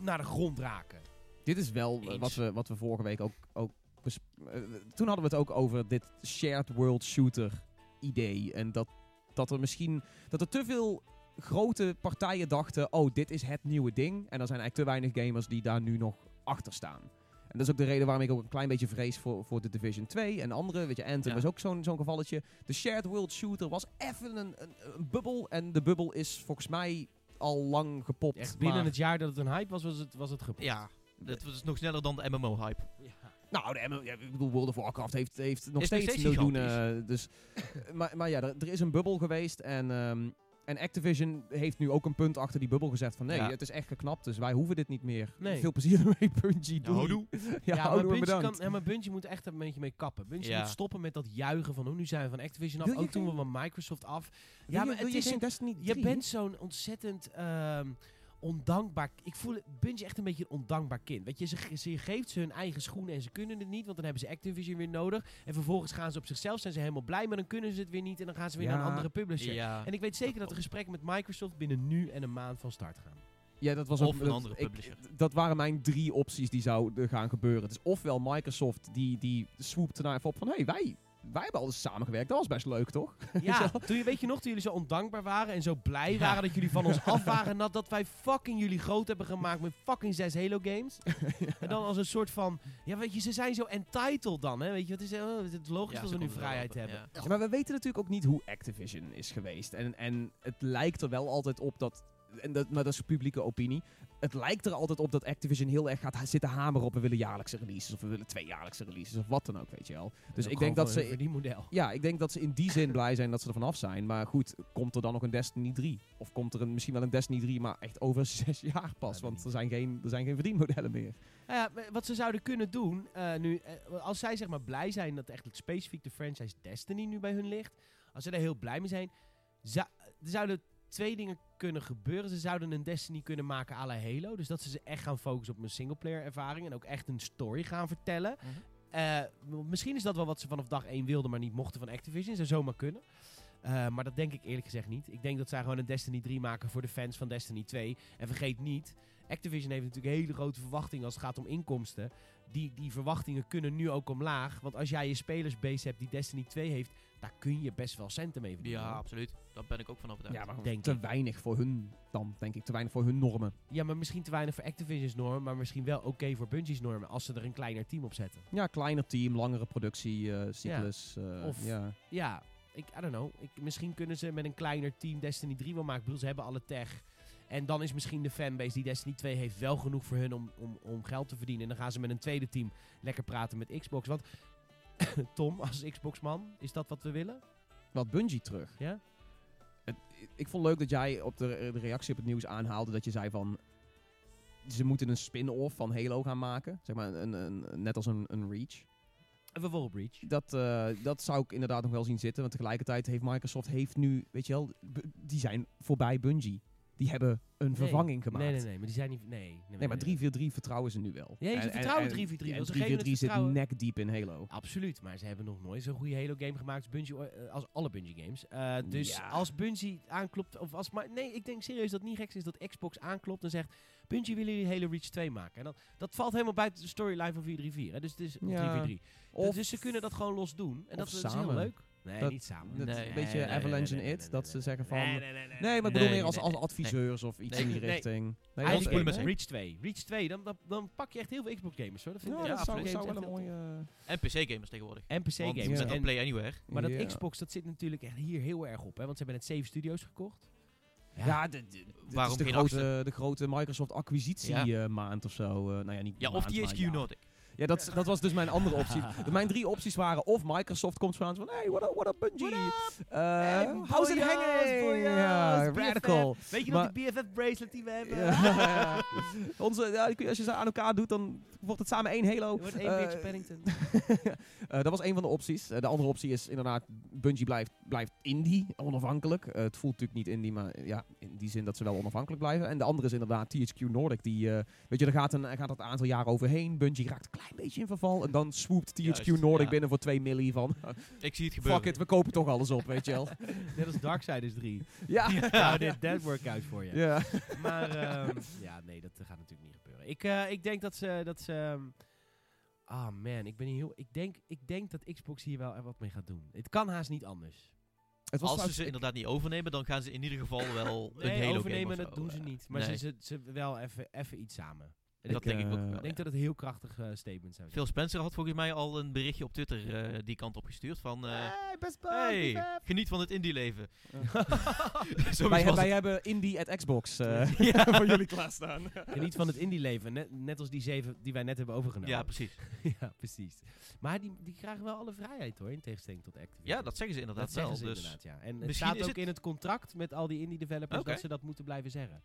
S1: naar de grond raken?
S2: Dit is wel eh,
S3: Eens.
S2: wat we, wat we vorige week ook... ook eh, toen hadden we het ook over dit shared world shooter idee. En dat, dat er misschien... Dat er te veel grote partijen dachten... Oh, dit is het nieuwe ding. En er zijn eigenlijk te weinig gamers die daar nu nog achter staan. En dat is ook de reden waarom ik ook een klein beetje vrees voor, voor de Division 2 en andere. Weet je, Anthem
S3: Ja.
S2: was ook zo'n zo'n gevalletje. De shared world shooter was even een, een, een bubbel. En de bubbel is volgens mij al lang gepopt.
S1: Echt binnen
S2: maar-
S1: het jaar dat het een hype was, was het, was het gepopt.
S3: Ja, dat was nog sneller dan de MMO-hype.
S2: Nou, de MMO ja, ik bedoel, World of Warcraft heeft, heeft nog
S3: Is
S2: steeds,
S3: steeds
S2: miljoenen. eh, dus, maar, maar ja, er, er is een bubbel geweest. En ehm, En Activision heeft nu ook een punt achter die bubbel gezet van nee,
S3: Ja.
S2: het is echt geknapt, dus wij hoeven dit niet meer.
S1: Nee.
S2: Veel plezier ermee, Bungie.
S3: Ja,
S2: Doei.
S3: houdoe.
S2: Ja,
S1: Ja, maar, Bungie
S2: bedankt.
S1: kan, ja, maar Bungie moet echt een beetje mee kappen. Bungie
S3: Ja.
S1: moet stoppen met dat juichen van, oh, nu zijn we van Activision af, ook toen we van Microsoft af. Ja,
S2: je-
S1: maar het
S2: je
S1: is
S2: geen
S1: een-
S2: Destiny
S1: Je
S2: 3?
S1: bent zo'n ontzettend ehm, ondankbaar... Ik voel het- Bungie echt een beetje een ondankbaar kind. Weet je, ze, ze geeft ze hun eigen schoenen en ze kunnen het niet, want dan hebben ze Activision weer nodig. En vervolgens gaan ze op zichzelf, zijn ze helemaal blij, maar dan kunnen ze het weer niet en dan gaan ze weer
S2: Ja.
S1: naar een andere publisher.
S3: Ja.
S1: En ik weet zeker dat de gesprekken met Microsoft binnen nu en een maand van start gaan.
S2: Ja, dat was
S3: Of een
S2: dat-
S3: andere
S2: ik-
S3: publisher.
S2: dat waren mijn drie opties die zouden gaan gebeuren. Het is ofwel Microsoft die, die swoopt ernaar even op van... Hé, hey, wij, wij hebben al eens samengewerkt. Dat was best leuk, toch?
S1: Ja, toen je, weet je nog, toen jullie zo ondankbaar waren en zo blij
S3: Ja.
S1: waren dat jullie van ons af waren nadat wij fucking jullie groot hebben gemaakt met fucking zes Halo games. En dan als een soort van, ja weet je, ze zijn zo entitled dan, hè, weet je, het is, oh, het is logisch
S3: Ja,
S1: dat we nu vrijheid hebben.
S3: ja.
S2: Ja, maar we weten natuurlijk ook niet hoe Activision is geweest. En, en het lijkt er wel altijd op dat... En dat, maar dat is publieke opinie. Het lijkt er altijd op dat Activision heel erg gaat zitten hameren op... we willen jaarlijkse releases of we willen tweejaarlijkse releases of wat dan ook, weet je wel. Dus ik denk dat ze...
S1: die model.
S2: Ja, ik denk dat ze in die zin blij zijn dat ze er vanaf zijn. Maar goed, komt er dan nog een Destiny 3? Of komt er een, misschien wel een Destiny 3, maar echt over zes jaar pas?
S1: Ja,
S2: want er zijn, geen, er zijn geen verdienmodellen meer.
S1: Nou ja, wat ze zouden kunnen doen, eh, nu, eh, als zij zeg maar blij zijn dat echt specifiek de franchise Destiny nu bij hun ligt, als ze daar heel blij mee zijn, zou- zouden twee dingen kunnen gebeuren. Ze zouden een Destiny kunnen maken à la Halo, dus dat ze ze echt gaan focussen op een singleplayer ervaring en ook echt een story gaan vertellen.
S3: Mhm.
S1: Eh, misschien is dat wel wat ze vanaf dag 1 wilden, maar niet mochten van Activision. Zou zomaar kunnen. Eh, maar dat denk ik eerlijk gezegd niet. Ik denk dat zij gewoon een Destiny 3 maken voor de fans van Destiny 2. En vergeet niet, Activision heeft natuurlijk hele grote verwachtingen als het gaat om inkomsten. Die, die verwachtingen kunnen nu ook omlaag. Want als jij je spelersbase hebt die Destiny 2 heeft, daar kun je best wel centen mee verdienen.
S3: Ja, absoluut. Daar ben ik ook van overtuigd.
S2: Ja, maar
S1: Denk
S2: te
S1: ik.
S2: weinig voor hun dan, denk ik. Te weinig voor hun normen.
S1: ja, maar misschien te weinig voor Activision's normen, maar misschien wel oké voor Bungie's normen. Als ze er een kleiner team op zetten.
S2: Ja, kleiner team, langere productiecyclus. Ja.
S1: Of-
S2: ja.
S1: Ja, ik, I don't know. Ik, misschien kunnen ze met een kleiner team Destiny 3 wel maken. Ik bedoel, ze hebben alle tech. En dan is misschien de fanbase die Destiny 2 heeft wel genoeg voor hun om, om, om geld te verdienen. En dan gaan ze met een tweede team lekker praten met Xbox. Want Tom, als Xbox-man, is dat wat we willen?
S2: Wat Bungie terug.
S1: Ja?
S2: Het, ik vond leuk dat jij op de, de reactie op het nieuws aanhaalde dat je zei van... Ze moeten een spin-off van Halo gaan maken. Zeg maar, een, een, net als een, een Reach.
S1: En we Breach.
S2: Dat, eh, dat zou ik inderdaad nog wel zien zitten. Want tegelijkertijd heeft Microsoft heeft nu, weet je wel, die zijn voorbij Bungie. Die hebben een vervanging gemaakt.
S1: Nee, nee, nee. Maar die zijn niet... Nee, nee,
S2: Nee, maar 343 vertrouwen ze nu wel.
S1: Ja, ze
S2: En- en-
S1: vertrouwen
S2: en-
S1: 343,
S2: En
S1: want ze geven het
S2: 343 zit nek diep in Halo.
S1: Absoluut, maar ze hebben nog nooit zo'n goede Halo game gemaakt als, Bungie, eh, als alle Bungie games. Eh, dus als Bungie aanklopt, of als maar nee, ik denk serieus dat het niet gek is dat Xbox aanklopt en zegt Bungie willen jullie Halo Reach 2 maken. En dan, dat valt helemaal buiten de storyline van 434. Hè? Dus het is
S2: Ja.
S1: 343.
S2: Of
S1: dus ze kunnen dat gewoon los doen en dat, dat is heel leuk. Nee,
S2: Dat-
S1: niet samen.
S2: dat
S3: Nee.
S2: een beetje
S3: Nee,
S2: Avalanche
S1: nee,
S2: in
S1: nee,
S2: It.
S1: nee,
S2: dat
S1: nee,
S2: ze
S1: nee.
S2: zeggen van...
S1: Nee,
S2: Nee,
S1: nee, nee, nee.
S2: maar ik bedoel
S3: Nee,
S2: meer als, als
S3: nee.
S2: adviseurs of iets
S3: Nee,
S2: in die
S1: nee.
S2: richting. Nee,
S1: Eigenlijk met. Reach 2. Reach 2, dan, dan, dan pak je echt heel veel Xbox gamers hoor. Dat vind
S2: Ja,
S1: ik
S3: Ja,
S2: dat zou,
S3: absoluut.
S2: zou wel een mooie...
S3: En PC-gamers tegenwoordig.
S1: En PC.
S2: Ja.
S3: met
S1: En-
S3: Play Anywhere.
S1: maar dat. Xbox, dat zit natuurlijk echt hier heel erg op. Hè? Want ze hebben net 7 studio's gekocht.
S2: Ja, de, de,
S3: Waarom
S2: is de
S3: geen
S2: grote, de grote Microsoft acquisitie
S3: Ja.
S2: eh, maand of zo. eh, nou ja, niet
S3: Ja,
S2: maand,
S3: of
S2: maar ja.
S3: Nordic.
S2: Ja, dat, dat was dus mijn andere optie. De- mijn drie opties waren of Microsoft komt van van hey, what up, what up Bungie?
S1: Hey,
S2: how's it hanging? Ja,
S1: BFF.
S2: radical.
S1: Weet je
S2: Maar-
S1: nog die BFF bracelet die we hebben?
S2: Ja. Onze, ja, als je ze aan elkaar doet, dan wordt het samen één Halo.
S1: Wordt één
S2: Eh,
S1: Paddington.
S2: Eh, dat was een van de opties. Eh, de andere optie is inderdaad, Bungie blijft, blijft indie, onafhankelijk. Het voelt natuurlijk niet indie, maar ja, in die zin dat ze wel onafhankelijk blijven. En de andere is inderdaad THQ Nordic. Die, eh, weet je, er gaat, een, gaat het aantal jaren overheen. Bungie raakt klein beetje in verval. En dan swoopt THQ
S3: Juist,
S2: Nordic
S3: ja.
S2: binnen voor 2 milli van...
S3: Ik zie het gebeuren.
S2: Fuck it, we kopen toch alles op, weet je wel.
S1: Net als Darksiders 3.
S2: ja.
S1: Nou, dit work out voor je.
S2: Ja.
S1: Maar ehm, ja, nee, dat gaat natuurlijk niet gebeuren. Ik, eh, ik denk dat ze... Dat ze ehm, Ah man, ik ben hier heel... Ik denk, ik denk dat Xbox hier wel er wat mee gaat doen. Het kan haast niet anders.
S2: Het was
S3: Als ze ze inderdaad niet overnemen, dan gaan ze in ieder geval wel een
S1: Nee,
S3: Halo
S1: overnemen,
S3: game
S1: dat
S3: of zo,
S1: doen ze niet. Maar
S3: nee.
S1: ze, ze, ze wel even even iets samen.
S3: Dat denk ik ook
S2: eh,
S3: wel.
S1: Ik denk dat het een heel krachtig eh, statement zou zijn.
S3: Phil Spencer had volgens mij al een berichtje op Twitter eh, die kant op gestuurd van... eh,
S1: Hey, best
S3: hey, geniet van het indie leven.
S2: Wij, wij hebben Indie at Xbox eh,
S3: Ja.
S2: voor jullie klaarstaan.
S1: Geniet van het indie leven, net, net als die zeven die wij net hebben overgenomen.
S3: Ja, precies.
S1: ja, precies. Maar die, die krijgen wel alle vrijheid hoor, in tegenstelling tot Activision.
S3: Ja, dat zeggen ze inderdaad
S1: dat zeggen
S3: wel.
S1: ze
S3: dus
S1: inderdaad, ja. En het
S3: misschien
S1: staat ook
S3: het-
S1: in het contract met al die indie developers
S3: Oké.
S1: dat ze dat moeten blijven zeggen.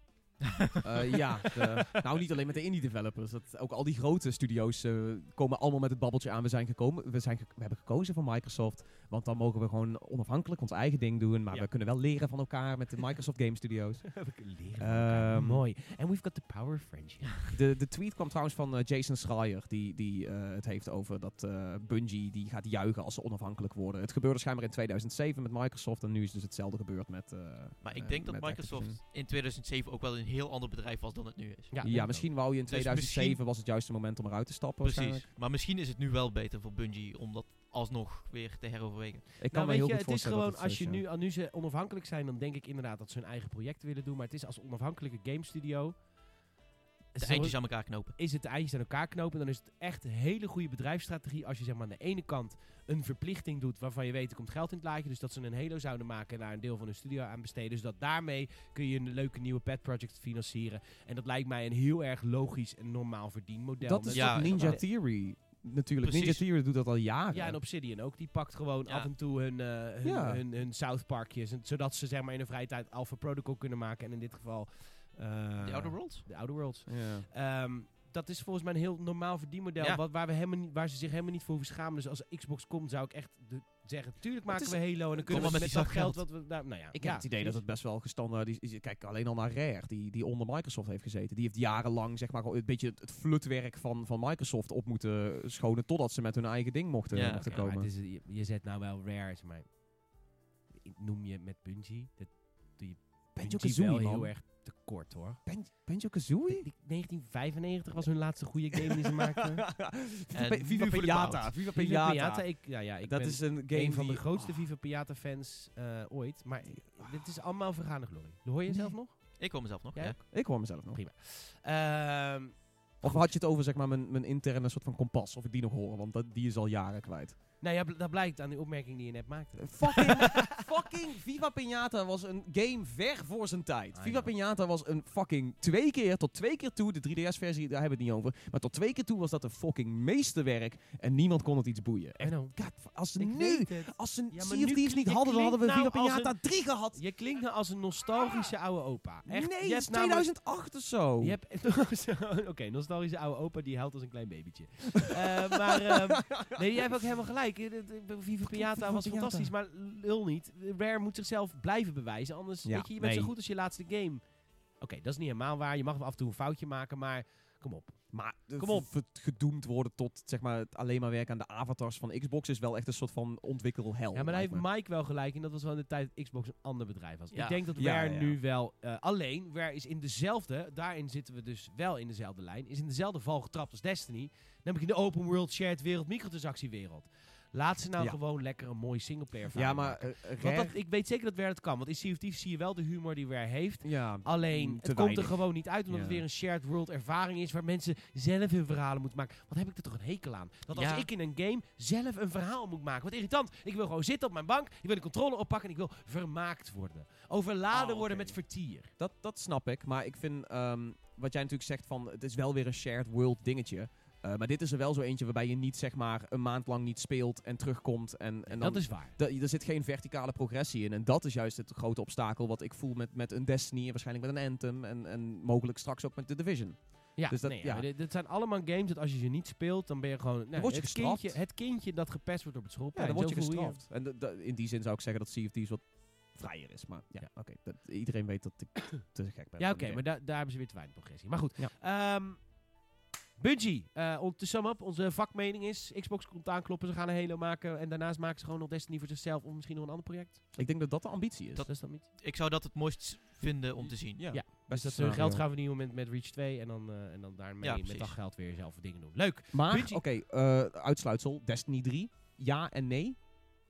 S2: Eh, ja, de- nou niet alleen met de indie developers. Dat, ook al die grote studio's eh, komen allemaal met het babbeltje aan. We zijn gekomen, we, zijn ge- we hebben gekozen voor Microsoft. Want dan mogen we gewoon onafhankelijk ons eigen ding doen. Maar
S1: Ja.
S2: we kunnen wel leren van elkaar met de Microsoft Game Studios.
S1: Heb ik leren van elkaar.
S2: Ehm,
S1: Mooi. And we've got the power of friendship.
S2: De, de tweet kwam trouwens van eh, Jason Schreier. Die, die eh, het heeft over dat eh, Bungie die gaat juichen als ze onafhankelijk worden. Het gebeurde schijnbaar in 2007 met Microsoft. En nu is dus hetzelfde gebeurd met eh,
S3: Maar ik denk dat Microsoft
S2: Activision.
S3: in 2007 ook wel een heel ander bedrijf was dan het nu is.
S1: Ja,
S2: Ja, misschien wou je in
S3: Dus
S2: 2007
S3: misschien-
S2: was het juiste moment om eruit te stappen.
S3: Precies. Maar misschien is het nu wel beter voor Bungie om dat alsnog weer te heroverwegen.
S2: Ik kan
S1: Nou,
S2: me heel
S1: je,
S2: goed
S1: het is
S2: voorstellen
S1: gewoon,
S2: dat het
S1: als je nu, al nu ze onafhankelijk zijn, dan denk ik inderdaad dat ze hun eigen projecten willen doen. Maar het is als onafhankelijke game studio.
S3: De
S1: zo-
S3: eindjes aan elkaar knopen.
S1: is het de eindjes aan elkaar knopen. Dan is het echt een hele goede bedrijfsstrategie. Als je zeg maar aan de ene kant een verplichting doet waarvan je weet er komt geld in het laadje. Dus dat ze een Halo zouden maken en daar een deel van hun studio aan besteden. Zodat daarmee kun je een leuke nieuwe pet project financieren. En dat lijkt mij een heel erg logisch en normaal verdienmodel.
S2: Dat is
S3: Ja,
S2: Ninja. Theory. Natuurlijk,
S3: Precies.
S2: Ninja Theory doet dat al jaren.
S1: Ja, en Obsidian ook. Die pakt gewoon
S3: Ja.
S1: af en toe hun, eh, hun,
S2: Ja.
S1: hun, hun South Parkjes. En, zodat ze zeg maar in de vrije tijd Alpha Protocol kunnen maken. En in dit geval... eh,
S3: The Outer Worlds?
S1: De Outer Worlds.
S2: Ja.
S1: Ehm, dat is volgens mij een heel normaal verdienmodel.
S3: Ja.
S1: Wat, waar, we helemaal niet, waar ze zich helemaal niet voor hoeven schamen. Dus als Xbox komt, zou ik echt de, zeggen: Tuurlijk maken
S2: is-
S1: we Halo. En dan kunnen we
S3: met
S1: dat geld
S3: geld.
S1: wat we. Nou, nou ja,
S2: Ik
S1: ja,
S2: heb het idee dat
S1: precies.
S2: het best wel gestandaard is. Kijk, alleen al naar Rare, die, die onder Microsoft heeft gezeten. Die heeft jarenlang zeg maar, een beetje het, flutwerk van, van Microsoft op moeten schonen. Totdat ze met hun eigen ding mochten,
S3: Ja,
S2: mochten
S1: Ja, maar
S2: komen.
S1: het is, je, je zet nou wel rare, zeg maar. Noem je met Bungie. Dat doe je Bungie
S2: Banjo-Kazooie,
S1: wel
S2: man.
S1: heel erg tekort hoor.
S2: Ben- Banjo-Kazooie?
S1: Die- 1995 was hun laatste goede game die ze maakten.
S2: Viva,
S3: En
S2: Viva
S3: nu voor de
S2: Pinata.
S3: cloud.
S2: Viva
S1: Viva
S2: Pinata.
S1: Pinata, ik, ja, ja, ik
S2: dat
S1: ben
S2: is een game
S1: een van de grootste
S2: oh.
S1: Viva Pinata fans eh, ooit. Maar dit is allemaal vergane glorie. Hoor je
S2: Nee.
S1: zelf nog?
S3: Ik hoor mezelf nog. Ja.
S2: Ik hoor mezelf nog.
S1: Prima. Ehm,
S2: Of had je het over zeg maar, mijn, mijn interne soort van kompas? Of ik die nog horen? Want dat, die is al jaren kwijt.
S1: Nou ja, dat blijkt aan die opmerking die je net maakte.
S2: Fucking, fucking Viva Pinata was een game ver voor zijn tijd. Viva. Pinata was een fucking twee keer, tot twee keer toe, de 3DS-versie, daar hebben we het niet over. Maar tot twee keer toe was dat een fucking meesterwerk en niemand kon het iets boeien. Echt. God, als ze
S1: Ik
S2: nu, als ze
S1: Ja, nu
S2: niet hadden, dan hadden we Viva
S1: nou
S2: Pinata 3 gehad.
S1: Je klinkt nou als een nostalgische oude opa. Echt,
S2: nee,
S1: je
S2: het is
S1: hebt namelijk-
S2: 2008 of zo.
S1: Je hebt Oké, nostalgische oude opa die huilt als een klein babytje. Eh, maar ehm, nee, jij hebt ook helemaal gelijk. Eh, dat- eh, Viva Pinata
S2: Viva
S1: was fantastisch, maar lul niet. Rare moet zichzelf blijven bewijzen. Anders,
S2: Ja,
S1: weet je, je bent
S2: nee.
S1: zo goed als je laatste game. Oké, dat is niet helemaal waar. Je mag af en toe een foutje maken, maar kom op.
S2: Maar eh,
S1: Kom op.
S2: gedoemd worden tot zeg maar, het alleen maar werken aan de avatars van Xbox is wel echt een soort van ontwikkelhel.
S1: Ja, maar daar
S2: lijkt
S1: heeft. Mike wel gelijk in. Dat was wel in de tijd dat Xbox een ander bedrijf was.
S3: Ja.
S1: Ik denk dat
S2: Ja,
S1: Rare
S2: ja.
S1: nu wel... eh, alleen, Rare is in dezelfde... Daarin zitten we dus wel in dezelfde lijn. Is in dezelfde val getrapt als Destiny. Namelijk in de open world shared wereld, microtransactiewereld. Laat ze nou
S2: Ja.
S1: gewoon lekker een mooi singleplayer
S2: Ja, maar
S1: maken.
S2: eh,
S1: Want dat, ik weet zeker dat Rare het kan. Want in Sea of Thieves zie je wel de humor die Rare heeft.
S2: ja,
S1: Alleen, het komt er gewoon niet uit. Omdat het weer een shared world ervaring is. Waar mensen zelf hun verhalen moeten maken. Wat heb ik er toch een hekel aan? Dat als ik in een game zelf een verhaal moet maken. Wat irritant. Ik wil gewoon zitten op mijn bank. Ik wil de controle oppakken. En ik wil vermaakt worden. Overladen
S2: Oh,
S1: worden met vertier.
S2: Dat, dat snap ik. Maar ik vind ehm, wat jij natuurlijk zegt van het is wel weer een shared world dingetje. Eh, maar dit is er wel zo eentje waarbij je niet zeg maar een maand lang niet speelt en terugkomt. En, en dan,
S1: dat is waar.
S2: er zit geen verticale progressie in. En dat is juist het grote obstakel wat ik voel met, met een Destiny en waarschijnlijk met een Anthem. En, en mogelijk straks ook met de Division.
S1: Ja,
S2: Dus dat-
S1: nee,
S2: ja.
S1: dit, dit zijn allemaal games dat als je ze niet speelt, dan ben je gewoon nou,
S2: word je
S1: het,
S2: gestraft.
S1: kindje, het kindje dat gepest wordt op het
S2: Ja,
S1: schoolplein.
S2: dan word je gestraft. En in die zin zou ik zeggen dat Sea of Thieves wat vrijer is. Maar ja,
S1: Ja.
S2: oké. iedereen weet dat ik te gek ben.
S1: Ja, oké, maar da- daar hebben ze weer te weinig progressie. Maar goed.
S2: Ja.
S1: Ehm, Bungie, eh, om te sum up, onze vakmening is, Xbox komt aankloppen, ze gaan een Halo maken en daarnaast maken ze gewoon nog Destiny voor zichzelf of misschien nog een ander project.
S2: Ik denk dat dat de ambitie is.
S1: Dat is dan niet.
S3: Ik zou dat het mooist vinden om te zien.
S2: ja,
S1: Ja,
S2: best
S1: Dus dat hun geld gaan verdienen met, met Reach 2 en dan, eh, en dan daarmee
S3: Ja,
S1: met dat geld weer zelf dingen doen. Leuk.
S2: Maar, oké, eh, uitsluitsel, Destiny 3, ja en nee?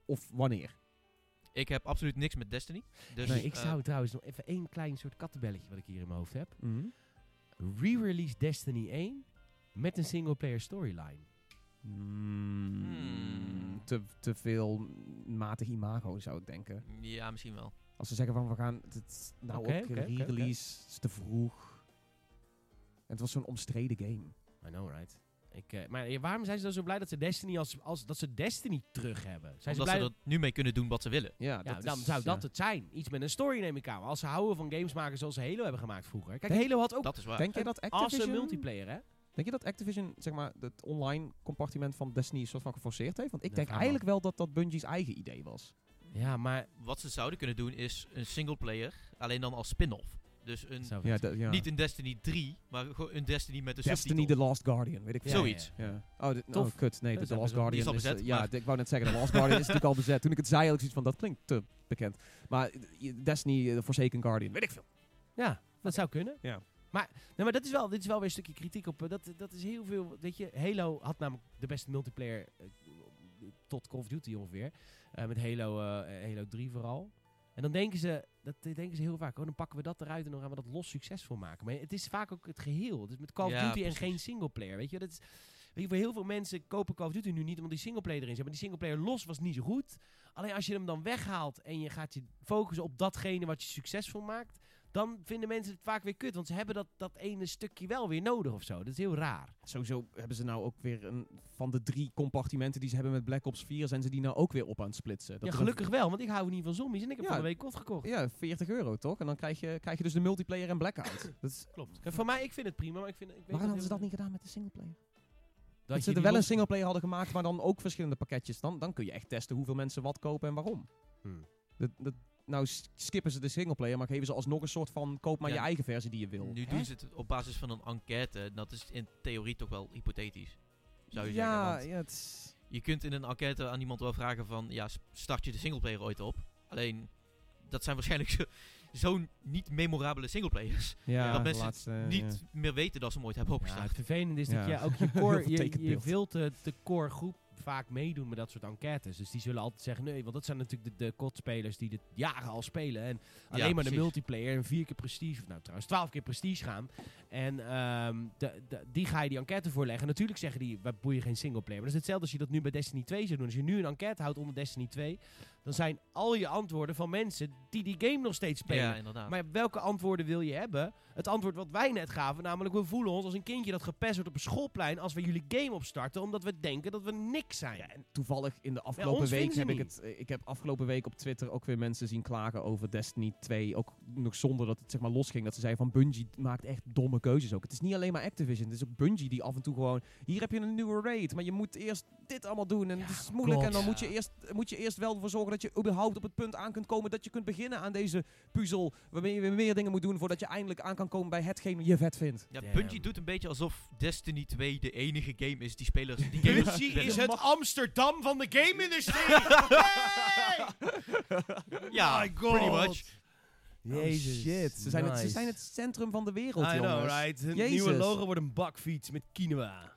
S2: Of wanneer?
S3: Ik heb absoluut niks met Destiny. Dus,
S1: nee, ik
S3: eh,
S1: zou trouwens nog even één klein soort kattenbelletje wat ik hier in mijn hoofd heb. re-release Destiny 1 met een single-player storyline.
S2: Mm,
S3: Hmm.
S2: te, te veel matig imago zou ik denken.
S3: Ja, misschien wel.
S2: Als ze zeggen van we gaan het nou
S1: Oké,
S2: ook
S1: oké, oké,
S2: re-release, is te vroeg. En het was zo'n omstreden game.
S1: I know, right? Ik, eh, maar waarom zijn ze dan zo blij dat ze Destiny als, als dat ze Destiny terug hebben? Zijn ze blij
S3: ze er nu mee kunnen doen wat ze willen.
S2: Ja,
S1: Ja,
S2: dat
S1: dan
S2: is-
S1: zou dat het zijn. Iets met een story neem ik aan. Maar als ze houden van games maken zoals ze Halo hebben gemaakt vroeger. Kijk,
S2: Denk-
S1: Halo had ook
S3: Dat is waar.
S2: Denk jij dat Activision...
S1: awesome multiplayer, hè?
S2: Denk je dat Activision, zeg maar, het online compartiment van Destiny een soort van geforceerd heeft? Want ik denk eigenlijk wel dat dat Bungie's eigen idee was.
S1: Ja, maar...
S3: Wat ze zouden kunnen doen is een singleplayer, alleen dan als spin-off. Dus een,
S2: Ja, ja.
S3: niet een Destiny 3, maar gewoon een Destiny met een
S2: Destiny
S3: subtitel.
S2: The Last Guardian, weet ik
S1: Ja,
S2: veel.
S3: Zoiets.
S2: Ja. Oh, dit,
S1: Tof.
S2: oh, kut. Nee, de
S1: is
S2: Last Guardian
S3: is bezet,
S2: eh, ja, ik wou net zeggen, de Last Guardian is natuurlijk al bezet. Toen ik het zei, had ik zoiets van, dat klinkt te bekend. Maar eh, Destiny, The Forsaken Guardian, weet ik veel.
S1: Ja, dat zou kunnen.
S2: Ja.
S1: Maar, nee, maar dat is wel, dit is wel weer een stukje kritiek op. eh, Dat, dat is heel veel. Weet je, Halo had namelijk de beste multiplayer eh, tot Call of Duty ongeveer. Eh, met Halo, Halo 3 vooral. En dan denken ze, dat denken ze heel vaak, oh, dan pakken we dat eruit en dan gaan we dat los succesvol maken. Maar het is vaak ook het geheel. Is met Call of
S3: Ja,
S1: Duty en geen singleplayer. Weet je, dat is, weet je, voor heel veel mensen kopen Call of Duty nu niet omdat die singleplayer erin zit. Maar die singleplayer los was niet zo goed. Alleen als je hem dan weghaalt en je gaat je focussen op datgene wat je succesvol maakt, dan vinden mensen het vaak weer kut. Want ze hebben dat, dat ene stukje wel weer nodig of zo. Dat is heel raar.
S2: Sowieso hebben ze nou ook weer een, van de drie compartimenten die ze hebben met Black Ops 4, zijn ze die nou ook weer op aan het splitsen. Dat
S1: ja,
S2: een-
S1: gelukkig wel, want ik hou niet van zombies en ik heb
S2: Ja.
S1: van de week kot gekocht.
S2: Ja, 40 euro toch? En dan krijg je, krijg je dus de multiplayer en blackout. dat is,
S1: Klopt. Voor mij, ik vind het prima, maar ik vind... Ik weet
S2: waarom hadden ze dat niet gedaan met de singleplayer?
S1: Dat,
S2: Dat, ze er wel een singleplayer hadden gemaakt, maar dan ook verschillende pakketjes. Dan, dan kun je echt testen hoeveel mensen wat kopen en waarom.
S1: Hmm.
S2: Dat, dat, nou skippen ze de singleplayer, maar geven ze alsnog een soort van koop maar
S3: Ja.
S2: je eigen versie die je wil.
S3: Nu
S1: Hè?
S3: doen ze het op basis van een enquête. Dat is in theorie toch wel hypothetisch. Zou je
S2: ja,
S3: zeggen.
S2: Ja, het
S3: je kunt in een enquête aan iemand wel vragen van... Ja, start je de singleplayer ooit op? Alleen, dat zijn waarschijnlijk zo- zo'n niet memorabele singleplayers.
S2: ja,
S3: dat mensen
S2: laatste, ja.
S3: niet meer weten dat ze hem ooit hebben
S1: Ja,
S3: opgestart.
S1: het vervelende is dat
S2: Ja.
S1: je ook je core, je, je wilt de, de core groep vaak meedoen met dat soort enquêtes. Dus die zullen altijd zeggen, nee, want dat zijn natuurlijk de, de kotspelers die dit jaren al spelen. En alleen maar de multiplayer en vier keer prestige, of nou trouwens twaalf keer prestige gaan. En ehm, de, de, die ga je die enquête voorleggen. Natuurlijk zeggen die, wij boeien geen singleplayer. Maar dat is hetzelfde als je dat nu bij Destiny 2 zou doen. Als je nu een enquête houdt onder Destiny 2, dan zijn al je antwoorden van mensen die die game nog steeds spelen.
S3: Ja, inderdaad.
S1: Maar welke antwoorden wil je hebben? Het antwoord wat wij net gaven, namelijk we voelen ons als een kindje dat gepest wordt op een schoolplein als we jullie game opstarten, omdat we denken dat we niks zijn.
S2: En toevallig in de afgelopen week heb ik het. eh, Ik heb afgelopen week op Twitter ook weer mensen zien klagen over Destiny 2. Ook nog zonder dat het zeg maar losging. Dat ze zeiden van Bungie maakt echt domme keuzes ook. Het is niet alleen maar Activision. Het is ook Bungie die af en toe gewoon. Hier heb je een nieuwe raid. Maar je moet eerst dit allemaal doen. En
S1: Ja,
S2: het is moeilijk.
S1: God.
S2: En dan moet je,
S1: Ja.
S2: eerst, moet je eerst wel ervoor zorgen dat je überhaupt op het punt aan kunt komen. Dat je kunt beginnen aan deze puzzel. Waarmee je weer meer dingen moet doen voordat je eindelijk aan kan komen bij hetgeen je vet vindt.
S3: Ja,
S1: Damn.
S3: Bungie doet een beetje alsof Destiny 2 de enige game is die spelers... Die gamers
S1: Bungie
S3: willen.
S1: is het Amsterdam van de game-industrie!
S3: Ja,
S1: My God.
S3: pretty much.
S1: Jezus.
S2: Oh, shit. Ze zijn, het, ze zijn het centrum van de wereld,
S1: I
S2: jongens.
S1: know, right? Hun
S2: Jezus.
S1: nieuwe logo wordt een bakfiets met quinoa.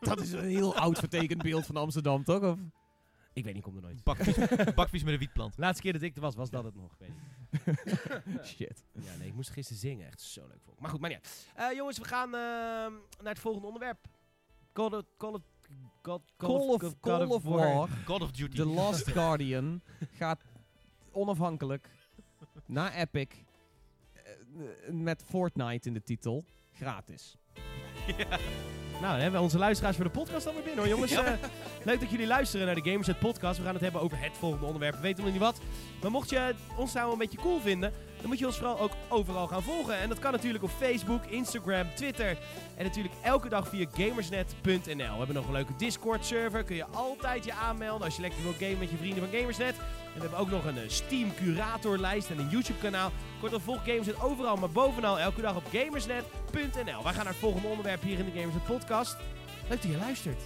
S2: Dat is een heel oud vertekend beeld van Amsterdam, toch? Of?
S1: Ik weet niet, ik kom er nooit.
S3: Bakfiets met een wietplant.
S1: Laatste keer dat ik er was, was dat het nog. Weet ik.
S2: Shit.
S1: Ja, nee, ik moest gisteren zingen. Echt zo leuk vond ik. Maar goed, maar niet uit. Eh, jongens, we gaan ehm, naar het volgende onderwerp. Call of... Call of... God,
S2: Call of,
S1: God
S2: Call of War,
S3: God of Duty.
S2: The Last Guardian, gaat onafhankelijk naar Epic eh, met Fortnite in de titel, gratis.
S3: Ja.
S1: Nou, dan hebben we onze luisteraars voor de podcast alweer binnen hoor, jongens.
S3: Ja.
S1: Eh, leuk dat jullie luisteren naar de Gamerset podcast. We gaan het hebben over het volgende onderwerp. We weten nog niet wat. Maar mocht je ons nou een beetje cool vinden, dan moet je ons vooral ook overal gaan volgen. En dat kan natuurlijk op Facebook, Instagram, Twitter. En natuurlijk elke dag via gamersnet.nl. We hebben nog een leuke Discord server. Kun je altijd je aanmelden als je lekker wil gamen met je vrienden van Gamersnet. En we hebben ook nog een eh, Steam curatorlijst en een YouTube kanaal. Kortom, volg Gamersnet overal, maar bovenal elke dag op gamersnet.nl. Wij gaan naar het volgende onderwerp hier in de Gamersnet podcast. Leuk dat je luistert.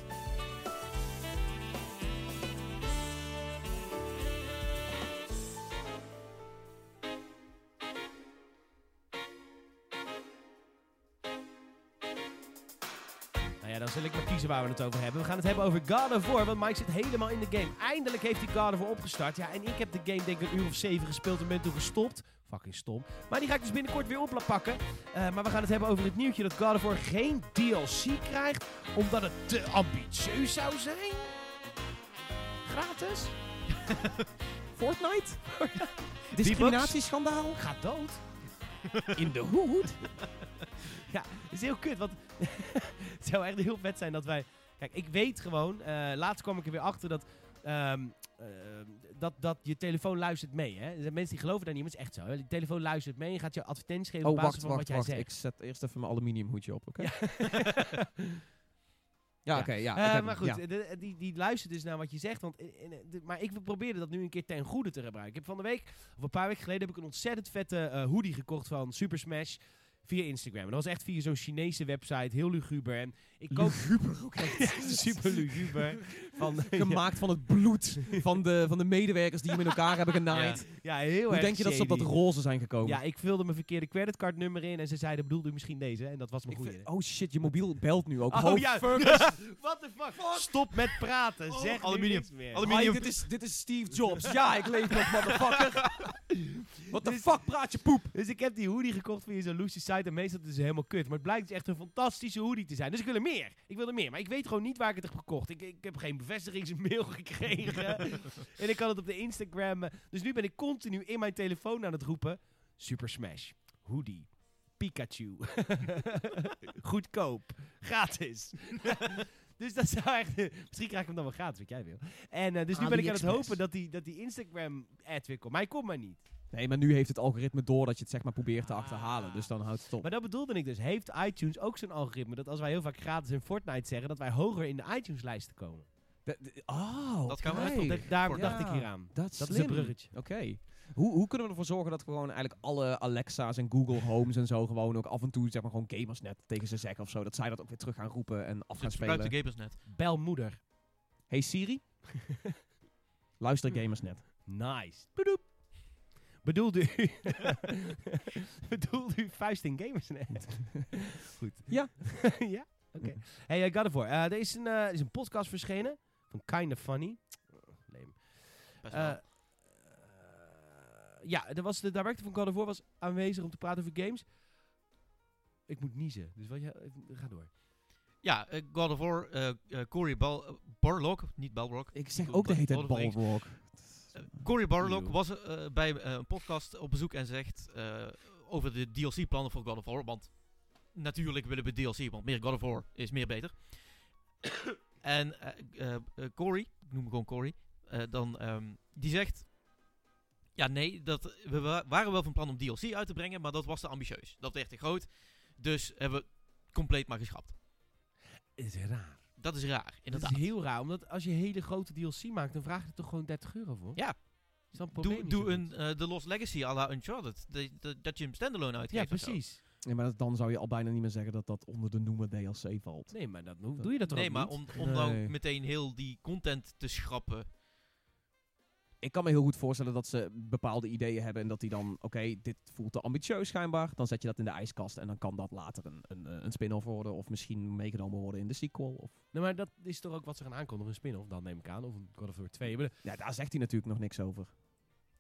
S1: Waar we het over hebben. We gaan het hebben over God of War, want Mike zit helemaal in de game. Eindelijk heeft hij God of War opgestart. Ja, en ik heb de game denk ik een uur of zeven gespeeld en ben toen gestopt. Fucking stom. Maar die ga ik dus binnenkort weer oppakken. Eh maar we gaan het hebben over het nieuwtje dat God of War geen DLC krijgt. Omdat het te ambitieus zou zijn. Gratis?
S2: Fortnite? Discriminatieschandaal?
S1: Ga dood. In de hoed. ja, het is heel kut. Want het zou echt heel vet zijn dat wij... Kijk, ik weet gewoon... eh, laatst kwam ik er weer achter dat... ehm, ehm, dat, dat je telefoon luistert mee. Hè? Er zijn mensen die geloven daar niet, maar het is echt zo. Hè? Je telefoon luistert mee en gaat je advertenties geven
S2: Oh,
S1: op basis
S2: wacht,
S1: van
S2: wacht,
S1: wat jij
S2: wacht.
S1: zegt.
S2: Ik zet eerst even mijn aluminiumhoedje op, oké?
S1: Ja.
S2: Ja,
S1: Ja.
S2: oké, ja.
S1: Eh, maar goed,
S2: ja.
S1: de- die, die luistert dus naar wat je zegt. Want, eh, eh, de- maar ik probeerde dat nu een keer ten goede te gebruiken. Ik heb van de week, of een paar weken geleden, heb ik een ontzettend vette eh, hoodie gekocht van Super Smash. Via Instagram. En dat was echt via zo'n Chinese website. Heel luguber. En ik koop...
S2: Luguber ook
S1: super luguber. Van,
S2: Gemaakt van het bloed van de, van de medewerkers die hem in elkaar hebben genaaid.
S1: ja, heel
S2: Hoe
S1: erg
S2: denk je dat ze op dat roze zijn gekomen?
S1: Ja, ik vulde mijn verkeerde creditcardnummer in. En ze zeiden, bedoelde u misschien deze? En dat was mijn goede.
S2: oh shit, je mobiel belt nu ook.
S1: Oh, ja.
S2: fuck.
S1: What the fuck? Stop met praten.
S3: Oh,
S1: zeg
S3: aluminium. Aluminium.
S2: Hi, dit, is, dit is Steve Jobs. Ja, ik leef nog, motherfucker. What the
S1: Dit is-
S2: fuck praat je poep?
S1: Dus ik heb die hoodie gekocht via zo'n Lucy site. En meestal is het dus helemaal kut. Maar het blijkt dus echt een fantastische hoodie te zijn. Dus ik wil er meer. Ik wil er meer. Maar ik weet gewoon niet waar ik het heb gekocht. Ik, ik heb geen bevestigingsmail gekregen. en ik kan het op de Instagram. eh, Dus nu ben ik continu in mijn telefoon aan het roepen. Super Smash. Hoodie. Pikachu. Goedkoop. Gratis. dus dat zou echt... Misschien krijg ik hem dan wel gratis, wat jij wil. En eh, dus nu ben ik aan het hopen dat die, dat die Instagram-ad weer komt. Maar hij komt maar niet.
S2: Nee, maar nu heeft het algoritme door dat je het zeg maar probeert te achterhalen. Dus dan houdt het op.
S1: Maar dat bedoelde ik dus. Heeft iTunes ook zo'n algoritme dat als wij heel vaak gratis in Fortnite zeggen, dat wij hoger in de iTunes-lijsten komen?
S2: De- de- oh,
S3: Dat gaan we
S2: oké.
S3: even
S1: Dat, daar dacht ik hier aan.
S2: Dat is
S1: Dat is
S2: slim.
S1: een bruggetje.
S2: Oké. Hoe, hoe kunnen we ervoor zorgen dat we gewoon eigenlijk alle Alexa's en Google Homes en zo gewoon ook af en toe zeg maar gewoon gamersnet tegen ze zeggen of zo. Dat zij dat ook weer terug gaan roepen en af gaan
S3: Dus gebruik de
S2: spelen.
S3: Gamersnet.
S1: Bel moeder.
S2: Hey Siri. Luister gamersnet.
S1: Nice. Bedoep. Bedoelt u... Bedoelt u vuist in Gamersnet? Goed.
S2: Ja.
S1: ja? Oké. Hey, I got it voor. Eh, er is een, eh, er is een podcast verschenen van Kinda Funny. Oh, Leem.
S3: Best
S1: Eh,
S3: wel.
S1: ja, er was de director van God of War was aanwezig om te praten over games. Ik moet niezen, dus wat je, ga door.
S3: ja, eh, God of War, eh, eh, Cory Bal Barlog, niet Balrog.
S2: Ik zeg ook de hele tijd
S3: of.
S2: Balrog.
S3: Eh, Cory Barlog was eh, bij eh, een podcast op bezoek en zegt eh, over de DLC-plannen voor God of War. Want natuurlijk willen we DLC, want meer God of War is meer beter. en eh eh, eh, Cory, ik noem hem gewoon Cory, eh, dan, ehm, die zegt... Ja, nee, dat, we wa- waren wel van plan om DLC uit te brengen, maar dat was te ambitieus. Dat werd te groot, dus hebben we compleet maar geschrapt.
S1: Het is raar.
S3: Dat is raar,
S1: Het
S3: inderdaad.
S1: is heel raar, omdat als je hele grote DLC maakt, dan vraag je er toch gewoon 30 euro voor?
S3: Ja.
S1: Is dat een
S3: Doe, een eh The Lost Legacy à la Uncharted. Dat- dat- Dat je hem standalone
S1: Ja,
S3: uitgeeft. zo.
S1: precies.
S2: Nee, maar dat- dan zou je al bijna niet meer zeggen dat dat onder de noemer DLC valt.
S1: Nee, maar dat, hoe doe je dat toch
S3: Nee,
S1: ook
S3: maar om, om
S2: Nee.
S3: dan meteen heel die content te schrappen.
S2: Ik kan me heel goed voorstellen dat ze bepaalde ideeën hebben en dat die dan, oké, dit voelt te ambitieus schijnbaar. Dan zet je dat in de ijskast en dan kan dat later een, een, eh, een spin-off worden of misschien meegenomen worden in de sequel. Of...
S1: Nee, maar dat is toch ook wat ze gaan aankondigen, een spin-off, dan neem ik aan, of een God of War 2. Maar
S2: Ja, daar zegt hij natuurlijk nog niks over.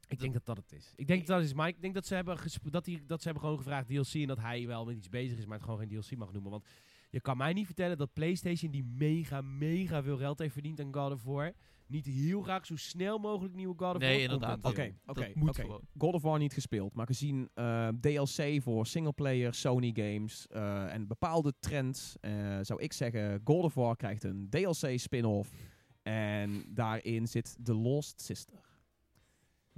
S1: Ik denk dat dat het is. Ik denk dat dat is Mike. Ik denk dat ze hebben, dat die, dat ze hebben gewoon gevraagd DLC en dat hij wel met iets bezig is, maar het gewoon geen DLC mag noemen. Want je kan mij niet vertellen dat PlayStation, die mega, mega veel geld heeft verdiend aan God of War, niet heel graag zo snel mogelijk nieuwe God of
S3: Nee,
S1: War
S3: inderdaad.
S1: content
S2: Oké, oké,
S3: dat moet
S2: oké.
S3: gewoon.
S2: God of War niet gespeeld, maar gezien eh, DLC voor singleplayer Sony games eh, en bepaalde trends, eh, zou ik zeggen God of War krijgt een DLC spin-off en daarin zit The Lost Sister.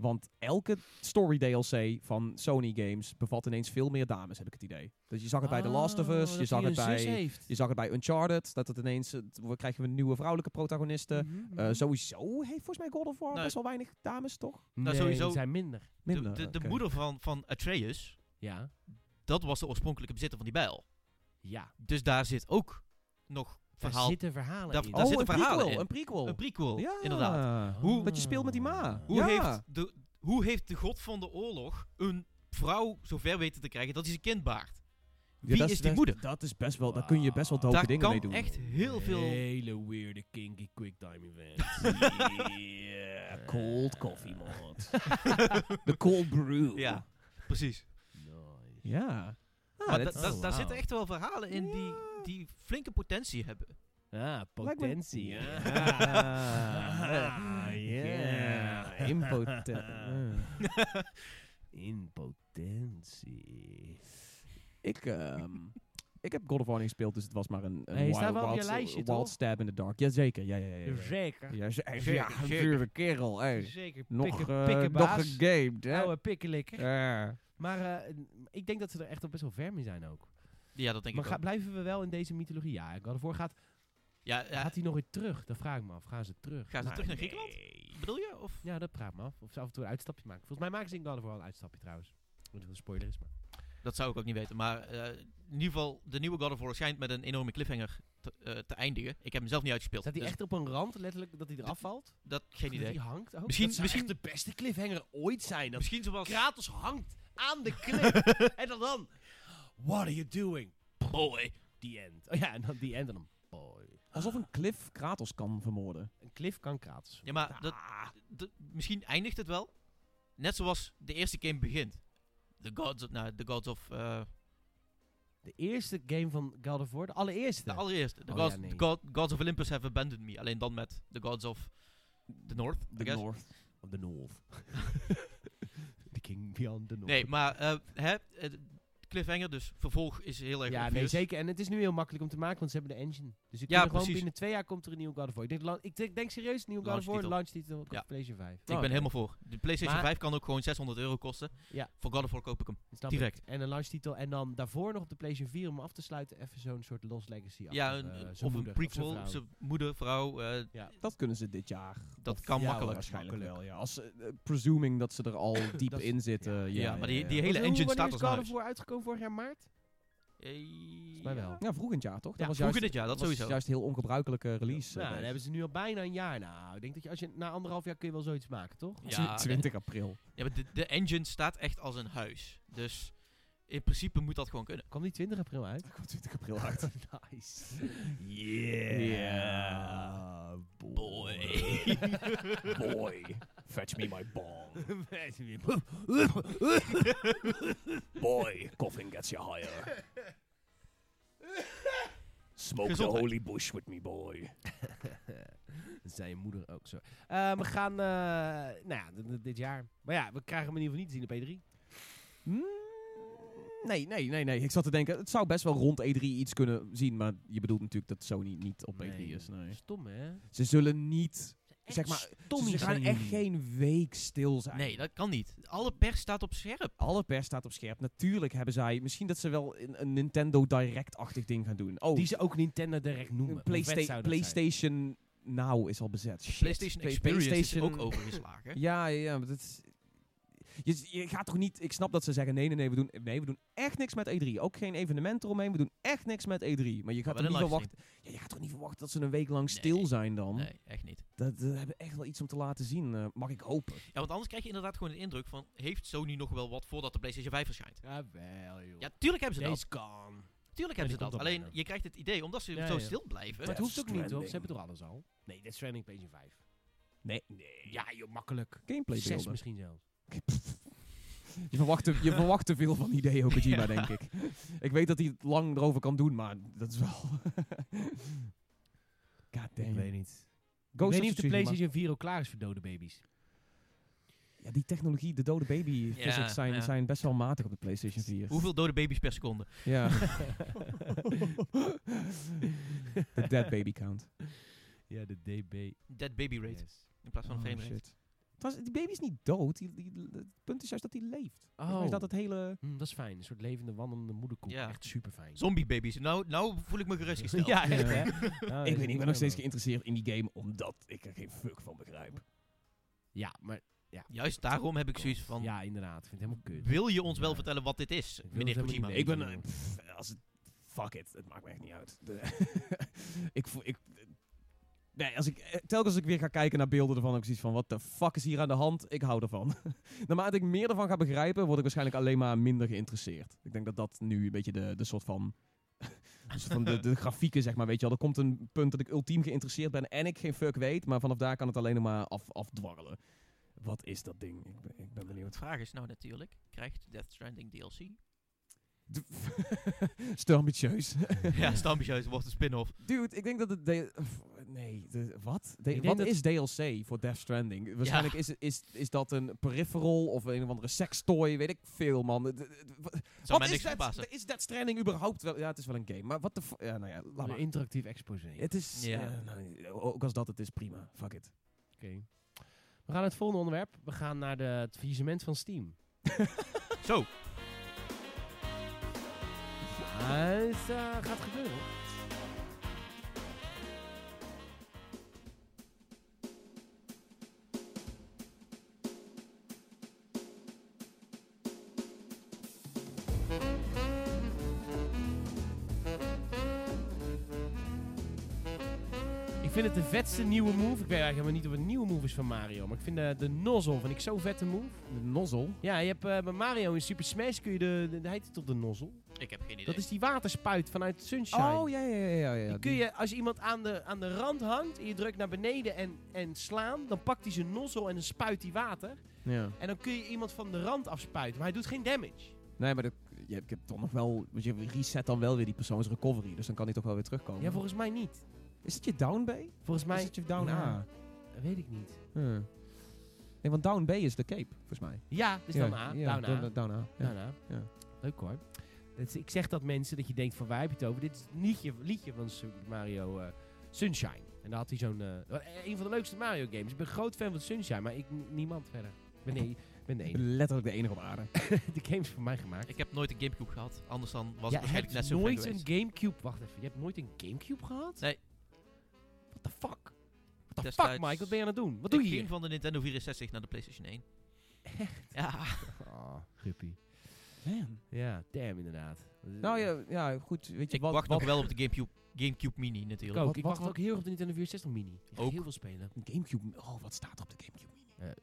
S2: Want elke story DLC van Sony games bevat ineens veel meer dames, heb ik het idee. Dus je zag het bij The Last of
S1: Oh,
S2: Us, je zag het bij,
S1: heeft.
S2: je zag het bij Uncharted, dat het ineens, het- we krijgen we nieuwe vrouwelijke protagonisten.
S1: Mhm,
S2: Eh,
S1: mhm.
S2: sowieso heeft volgens mij God of War
S3: Nee.
S2: best wel weinig dames, toch?
S1: nee,
S3: sowieso-
S1: zijn minder.
S2: Minder,
S3: de de, moeder van, van Atreus,
S1: Ja.
S3: dat was de oorspronkelijke bezitter van die bijl.
S1: Ja.
S3: Dus daar zit ook nog
S1: Daar
S3: verhaal.
S1: zitten verhalen
S3: Daar-
S1: in.
S3: daar zitten
S2: een
S3: verhalen
S2: prequel,
S3: in.
S2: een prequel.
S3: Een prequel,
S2: ja,
S3: inderdaad.
S2: Hoe, dat je speelt met die ma.
S3: Hoe,
S2: ja.
S3: heeft de, hoe heeft de god van de oorlog een vrouw zover weten te krijgen dat hij zijn kind baart? Wie is die moeder?
S2: Dat is best wel, daar kun je best wel dope
S3: Daar
S2: dingen
S3: kan
S2: mee doen.
S3: echt heel veel...
S1: Hele weirde, kinky, quicktime event.
S2: Yeah, cold coffee mod. De cold brew.
S3: Ja. Precies.
S1: Nice.
S2: Ja. Ah,
S3: maar
S2: dat-
S3: da- da-
S1: oh,
S3: daar zitten echt wel verhalen in die, die flinke potentie hebben.
S1: Ah, potentie.
S2: Ja.
S1: Ah,
S2: Ja. Impotent. Ja.
S1: In potentie.
S2: Ik, ehm, ik heb God of War niet gespeeld, dus het was maar een, een
S1: Nee, je staat
S2: wild,
S1: wel op je
S2: wild-
S1: lijstje,
S2: wild
S1: toch?
S2: stab in the dark. Jazeker, ja, ja, ja. ja.
S1: Zeker.
S2: Ja, ze-
S3: Zeker,
S2: ja,
S3: zeker.
S2: pure kerel, hey.
S1: Zeker.
S2: Nog,
S1: Pikken,
S2: eh,
S1: pikken
S2: nog gegamed, hè?
S1: Oude pikkelikker.
S2: Ja.
S1: Maar eh, ik denk dat ze er echt al best wel ver mee zijn ook.
S3: Ja, dat denk
S1: Maar
S3: ik
S1: ga-
S3: ook.
S1: blijven we wel in deze mythologie? Ja, of War gaat,
S3: Ja, ja,
S1: gaat hij nog weer terug? Dat vraag ik me af. Gaan ze terug?
S3: Gaan ze
S1: Nou,
S3: terug naar
S1: nee.
S3: Griekenland? bedoel je? Of?
S1: Ja, dat praat me af. Of ze af en toe een uitstapje maken. Volgens mij maken ze in God of War een uitstapje trouwens. Wat een spoiler is, maar...
S3: Dat zou ik ook niet weten. Maar eh, in ieder geval, de nieuwe God of War schijnt met een enorme cliffhanger te, eh, te eindigen. Ik heb hem zelf niet uitgespeeld.
S1: Staat hij
S3: dus
S1: echt op een rand, letterlijk, dat hij eraf valt?
S3: Dat, geen
S1: Dat
S3: idee.
S1: hij hangt ook?
S3: Misschien- misschien-
S1: de beste cliffhanger ooit zijn. Dat
S3: Misschien zoals...
S1: Kratos hangt aan de klif. en dan dan... What are you doing? Boy. The end. Oh ja, en dan die end en dan... Boy.
S2: Alsof een cliff Kratos kan vermoorden.
S1: Een cliff kan Kratos.
S3: Ja, maar dat, dat- misschien eindigt het wel. Net zoals de eerste game begint. The Gods of... Nou, the gods of eh,
S1: De eerste game van God of War, de allereerste.
S3: de allereerste. The,
S1: Oh,
S3: gods,
S1: ja, nee.
S3: the God, gods of Olympus have abandoned me. Alleen dan met The Gods of the North, I
S2: The
S3: guess.
S2: North.
S1: Of the North. the King Beyond the North.
S3: Nee, maar eh, hè, cliffhanger, dus vervolg is heel erg
S1: Ja, nee, zeker. En het is nu heel makkelijk om te maken, want ze hebben de engine. Dus ik
S3: Ja,
S1: ja, gewoon
S3: precies.
S1: binnen twee jaar komt er een nieuwe God of War. Ik denk, ik denk, denk serieus, een nieuwe God of War,
S3: Launchtitel.
S1: launch titel
S3: Ja.
S1: PlayStation 5.
S3: Ik ben
S2: oké.
S3: helemaal voor. De PlayStation
S1: Maar-
S3: 5 kan ook gewoon 600 euro kosten.
S1: Ja.
S3: Voor God of War koop ik hem.
S1: Snap
S3: Direct.
S1: ik. En een launch titel. En dan daarvoor nog op de PlayStation 4 om af te sluiten, even zo'n soort Lost Legacy.
S3: Ja, een-
S1: eh,
S3: of een
S1: moeder, zijn
S3: prequel, zijn moeder, vrouw. eh,
S2: Dat kunnen ze dit jaar.
S3: Dat
S2: Of-
S3: kan
S2: ja,
S3: makkelijk.
S2: Waarschijnlijk wel, ja. Als, eh, eh, presuming dat ze er al diep in zitten.
S1: ja.
S2: Ja,
S3: Ja, maar die-
S2: ja,
S3: die
S2: ja.
S3: hele engine staat als een
S1: God of
S3: huis.
S1: War uitgekomen vorig jaar maart?
S3: eh,
S1: mij wel.
S3: ja.
S2: Vroeg in het jaar toch? Dat
S1: Ja,
S2: was
S3: vroeg
S2: juist,
S3: in het jaar, dat
S2: was
S3: sowieso.
S2: juist heel ongebruikelijke release.
S1: nou,
S2: eh,
S1: dan hebben ze nu al bijna een jaar. Nou, ik denk dat je als je na anderhalf jaar kun je wel zoiets maken, toch?
S3: Ja,
S2: 20 april.
S3: Ja, maar de, de engine staat echt als een huis. Dus in principe moet dat gewoon kunnen.
S1: Kwam die 20 april uit?
S2: Komt 20 april uit.
S1: nice.
S2: Yeah.
S3: Boy.
S2: Boy, fetch me my bong. Boy, coughing gets you higher. Smoke
S3: Gezondheid.
S2: holy bush with me, boy.
S1: Zijn je moeder ook zo. Eh, we gaan, eh, nou ja, d- d- dit jaar. Maar ja, we krijgen hem in ieder geval niet te zien op E3.
S2: Mm, Nee, nee, nee, nee. Ik zat te denken, het zou best wel rond E3 iets kunnen zien, maar je bedoelt natuurlijk dat Sony niet op E3 is. Nee.
S1: Stom, hè?
S2: Ze zullen niet, zeg maar, ze gaan echt geen week stil zijn.
S3: Nee, dat kan niet. Alle pers staat op scherp.
S2: Alle pers staat op scherp. Natuurlijk hebben zij, misschien dat ze wel een, een Nintendo Direct-achtig ding gaan doen. Oh,
S1: Die ze ook Nintendo direct noemen.
S2: Playsta-? PlayStation Now is al bezet. Shit.
S3: PlayStation
S2: Play-
S3: Experience
S2: PlayStation-
S3: is ook overgeslagen.
S2: Ja, ja, ja, maar dat is- je, je gaat toch niet... Ik snap dat ze zeggen, nee, nee, nee, we doen, nee, we doen echt niks met E3. Ook geen evenement eromheen, we doen echt niks met E3. Maar je gaat,
S3: wel
S2: toch niet verwachten, ja, je gaat toch niet verwachten dat ze een week lang
S3: Nee.
S2: stil zijn dan?
S3: Nee, echt niet.
S2: Dat, dat hebben echt wel iets om te laten zien, eh, mag ik hopen.
S3: Ja, want anders krijg je inderdaad gewoon de indruk van... Heeft Sony nog wel wat voordat de PlayStation 5 verschijnt?
S1: Jawel, joh.
S3: Ja, tuurlijk hebben ze dat.
S1: Days gone.
S3: Tuurlijk
S1: Ja,
S3: hebben ze dat. Alleen, je krijgt het idee, omdat ze
S1: Ja,
S3: zo
S1: ja.
S3: stil blijven...
S1: Maar het hoeft ook niet?
S2: Stranding.
S1: Ze hebben toch alles al? Nee, Death Stranding PlayStation 5.
S2: Nee, nee.
S1: Ja, joh, makkelijk.
S2: Gameplay
S1: Zes misschien zelfs.
S2: Je verwacht, te, je verwacht te veel van Hideo Kojima,
S3: Ja.
S2: denk ik. Ik weet dat hij het lang erover kan doen, maar dat is wel... God damn.
S1: Ik weet niet.
S2: Ghost
S1: ik weet
S2: of
S1: niet of de. PlayStation 4 al klaar is voor dode baby's.
S2: Ja, die technologie, de dode baby
S3: Ja,
S2: zijn,
S3: ja.
S2: zijn best wel matig op de PlayStation 4.
S3: Hoeveel dode baby's per seconde?
S2: Ja. de dead baby count.
S1: ja, de DB.
S3: Dead baby rate. In plaats van
S2: Oh,
S3: frame rate.
S2: shit. Die baby is niet dood. Die, die, het punt is juist dat hij leeft.
S1: Oh,
S2: is dat het hele...
S1: Hm, dat is fijn. Een soort levende, wandelende moederkoek.
S3: Ja.
S1: Echt super fijn.
S3: Zombie babies. Nou, nou voel ik me gerustgesteld.
S1: ja, echt,
S2: Ja.
S1: hè?
S2: ik weet ik ben nog steeds geïnteresseerd in die game, omdat ik er geen fuck van begrijp.
S1: Ja, maar...
S3: Juist daarom heb ik zoiets van...
S1: Ja, inderdaad. Ik vind het helemaal kut.
S3: Wil je ons wel
S1: Ja.
S3: vertellen wat dit is, meneer Kojima?
S2: Ik ben... pff, als het, fuck it, het maakt me echt niet uit. De- ik, voel- ik, nee, als ik, eh, telkens als ik weer ga kijken naar beelden ervan, heb ik zoiets van, wat de fuck is hier aan de hand? Ik hou ervan. Naarmate ik meer ervan ga begrijpen, word ik waarschijnlijk alleen maar minder geïnteresseerd. Ik denk dat dat nu een beetje de, de soort van... Van de, de grafieken, zeg maar, weet je wel. Er komt een punt dat ik ultiem geïnteresseerd ben en ik geen fuck weet. Maar vanaf daar kan het alleen nog maar af, afdwarrelen. Wat is dat ding? Ik ben, ik ben
S3: De
S2: benieuwd.
S3: vraag is nou natuurlijk, krijgt Death Stranding DLC?
S2: Stel ambitieus.
S3: ja, is ambitieus, wordt een spin-off.
S2: Dude, ik denk dat het... de- nee, de, wat? De- wat is DLC voor Death Stranding? Waarschijnlijk is, het- is, is dat een peripheral of een of andere sextoy, weet ik veel, man. De- Wat is dat? Is Death Stranding überhaupt wel... Ja, het is wel een game, maar wat de... Ja, nou ja, laat
S1: Een
S2: maar.
S1: interactief exposé.
S2: Het is...
S3: Ja.
S2: nou, ook als dat het is, prima. Fuck it.
S1: Oké. We gaan naar het volgende onderwerp. We gaan naar de, het faillissement van Steam.
S3: Zo,
S1: Ja, het vind het de vetste nieuwe move. Ik weet eigenlijk helemaal niet of het een nieuwe move is van Mario. Maar ik vind de, de nozzle vind ik zo vette move.
S2: De nozzle.
S1: Ja, je hebt eh, bij Mario in Super Smash kun je de, de, de heet het op de nozzle.
S3: ik heb geen idee.
S1: Dat is die waterspuit vanuit Sunshine.
S2: Oh, ja, ja, ja. ja, ja.
S1: Die kun je, als je iemand aan de, aan de rand hangt en je drukt naar beneden en, en slaan, dan pakt hij zijn nozzle en dan spuit hij water.
S2: Ja.
S1: En dan kun je iemand van de rand afspuiten, maar hij doet geen damage.
S2: Nee, maar dat, je, hebt- je hebt toch nog wel... Want je reset dan wel weer die persoons recovery. Dus dan kan hij toch wel weer terugkomen.
S1: Ja, volgens mij niet.
S2: Is het je down B?
S1: Volgens mij...
S2: Is het je down
S1: Ja.
S2: A?
S1: Dat weet ik niet.
S2: Huh. Nee, want down B is de cape, volgens mij.
S1: Ja, dus
S2: ja,
S1: dan A.
S2: Ja,
S1: down A.
S2: down, down A. Ja.
S1: Down A.
S2: Ja.
S1: Leuk hoor. Dat is- ik zeg dat mensen, dat je denkt van waar heb je het over? Dit is het liedje, liedje van Super Mario eh, Sunshine. En daar had hij zo'n... eh, een van de leukste Mario games. Ik ben groot fan van Sunshine, maar ik, niemand verder. Ik ben, nee, ik ben de enige.
S2: letterlijk de enige op aarde.
S1: de game is voor mij gemaakt.
S3: Ik heb nooit een Gamecube gehad. Anders dan was
S1: je
S3: het waarschijnlijk net zo
S1: nooit een Gamecube... Wacht even, je hebt nooit een Gamecube gehad?
S3: Nee.
S1: What the fuck? What the
S3: Destijds-
S1: fuck, Mike? Wat ben je aan het doen? Wat
S3: ik
S1: doe je
S3: ging
S1: hier?
S3: van de Nintendo 64 naar de PlayStation 1. Ja,
S1: Oh, guppie.
S2: Man.
S1: Ja, damn inderdaad.
S2: Nou ja, ja, goed. Weet je,
S3: ik
S2: wat,
S3: wacht
S2: wat
S3: nog wel op de Gamecube, Gamecube Mini
S1: Ik
S3: natuurlijk.
S1: ook.
S2: Wat-
S1: ik wacht
S2: wat-
S1: ook heel erg op de Nintendo 64 Mini. Ik
S3: Ook.
S1: heel veel spelen.
S2: Gamecube... Oh, wat staat er op de Gamecube Mini?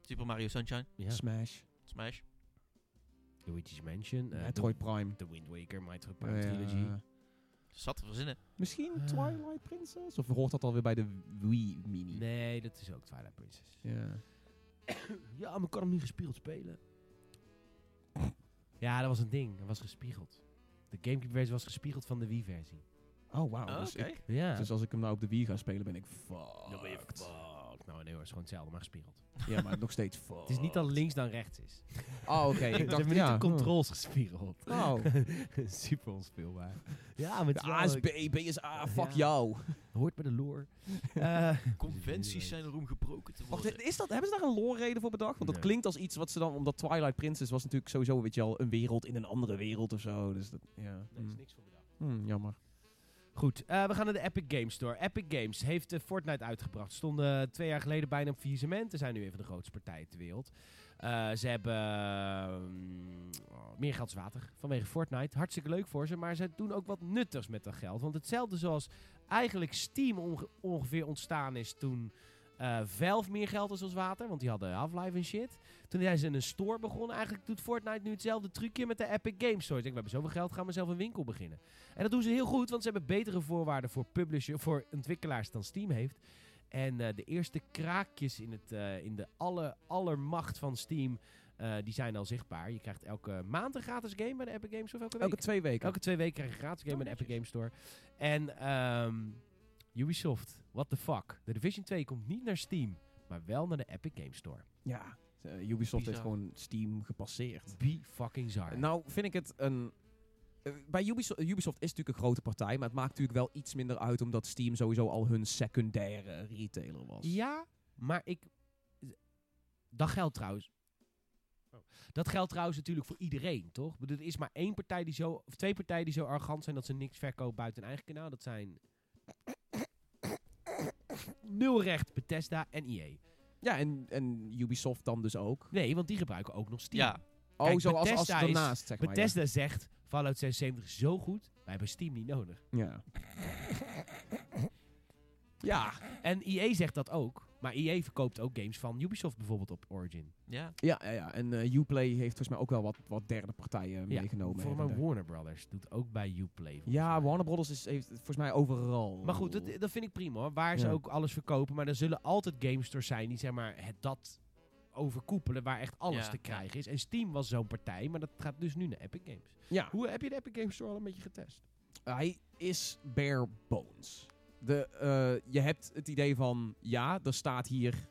S3: Super Mario Sunshine,
S1: Ja.
S2: Smash.
S3: Smash.
S1: Luigi's Mansion. eh,
S2: Metroid Prime.
S1: The Wind Waker, Metroid Prime
S2: Eh,
S1: Trilogy.
S3: Zat te verzinnen.
S2: misschien
S1: Ah.
S2: Twilight Princess? Of hoort dat alweer bij de Wii Mini?
S1: Nee, dat is ook Twilight Princess.
S2: Ja.
S1: Ja, maar ik kan hem niet gespiegeld spelen. ja, dat was een ding. Dat was gespiegeld. De Gamecube versie was gespiegeld van de Wii versie.
S2: Oh, wauw.
S3: Ah,
S2: dus, ik-
S1: Ja.
S2: dus als ik hem nou op de Wii ga spelen, ben ik fucked.
S1: Dan ben je fucked. Nou nee hoor, het is gewoon hetzelfde, maar gespiegeld.
S2: Ja, maar nog steeds fucked.
S1: Het is niet dat links dan rechts is.
S2: Oh, oké.
S1: Ze
S2: Ik dacht, ja.
S1: de controls gespiegeld.
S2: Oh.
S1: Super onspeelbaar. Ja, is
S2: De
S1: wel
S2: A is
S1: leuk.
S2: B, B is A. Fuck
S1: Ja.
S2: jou.
S1: Hoort bij de lore. Eh,
S3: Conventies zijn er om gebroken te
S2: Wacht,
S3: worden.
S2: is dat, hebben ze daar een lore-reden voor bedacht? Want dat
S1: Nee.
S2: klinkt als iets wat ze dan... Omdat Twilight Princess was natuurlijk sowieso, weet je al, een wereld in een andere wereld of zo. Dus dat, ja.
S1: nee, is
S2: Hmm.
S1: niks voor bedacht.
S2: Hmm, jammer.
S1: Goed, eh, we gaan naar de Epic Games Store. Epic Games heeft eh, Fortnite uitgebracht. Stonden eh, twee jaar geleden bijna op faillissement. Ze zijn nu een van de grootste partijen ter wereld. Ze hebben ehm, oh, meer geld water vanwege Fortnite. Hartstikke leuk voor ze, maar ze doen ook wat nuttigs met dat geld. Want hetzelfde zoals eigenlijk Steam onge- ongeveer ontstaan is toen eh Valve meer geld was als water. Want die hadden Half-Life en shit. Toen zijn ze een store begonnen. Eigenlijk doet Fortnite nu hetzelfde trucje met de Epic Games Store. Ik denk, we hebben zoveel geld, gaan we zelf een winkel beginnen. En dat doen ze heel goed, want ze hebben betere voorwaarden voor publisher, voor ontwikkelaars dan Steam heeft. En eh, de eerste kraakjes in, het, eh, in de alle, allermacht van Steam, die zijn al zichtbaar. Je krijgt elke maand een gratis game bij de Epic Games Store, of elke week?
S2: Elke twee weken.
S1: Elke twee weken krijg je een gratis game
S2: Oh,
S1: bij de Epic. Games Store. En ehm, Ubisoft, what the fuck. De Division 2 komt niet naar Steam, maar wel naar de Epic Games Store.
S2: Ja. eh, Ubisoft heeft gewoon Steam gepasseerd.
S1: Be fucking zar.
S2: Nou, vind ik het een... eh, Bij Ubisoft, Ubisoft is natuurlijk een grote partij, maar het maakt natuurlijk wel iets minder uit omdat Steam sowieso al hun secundaire retailer was.
S1: Ja, maar ik. Dat geldt trouwens. Oh. Dat geldt trouwens natuurlijk voor iedereen, toch? Ik bedoel, Er is maar één partij die zo. Of twee partijen die zo arrogant zijn dat ze niks verkopen buiten hun eigen kanaal. Dat zijn. Nul recht, Bethesda en EA.
S2: Ja, en, en Ubisoft dan dus ook.
S1: Nee, want die gebruiken ook nog Steam.
S3: Ja,
S2: Oh, zoals als daarnaast, zeg maar. ja.
S1: Bethesda zegt: Fallout 76 is zo goed, wij hebben Steam niet nodig.
S2: Ja. ja.
S1: En EA zegt dat ook. Maar EA verkoopt ook games van Ubisoft bijvoorbeeld op Origin.
S3: ja.
S2: Ja, ja, ja. En eh, Uplay heeft volgens mij ook wel wat, wat derde partijen
S1: Ja,
S2: meegenomen.
S1: Voor mij. Warner Brothers doet ook bij Uplay. volgens
S2: Ja,
S1: mij.
S2: Warner Brothers is, heeft volgens mij overal.
S1: Maar goed, dat, dat vind ik prima hoor. Waar ze ook alles verkopen. Maar er zullen altijd game stores zijn die zeg maar het, dat overkoepelen waar echt alles
S3: Ja,
S1: te krijgen is. En Steam was zo'n partij, maar dat gaat dus nu naar Epic Games.
S2: Ja,
S1: Hoe heb je de Epic Games Store al een beetje getest?
S2: hij is bare bones. De, eh, je hebt het idee van, ja, er staat hier...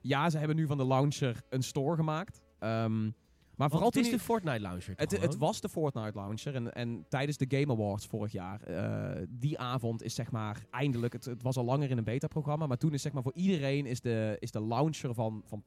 S2: Ja, ze hebben nu van de launcher een store gemaakt. Ehm, maar vooral
S1: het is de Fortnite launcher.
S2: Het, het was de Fortnite launcher en, en tijdens de Game Awards vorig jaar, eh, die avond is zeg maar eindelijk, het, het was al langer in een beta-programma, maar toen is zeg maar voor iedereen is de, is de launcher van, van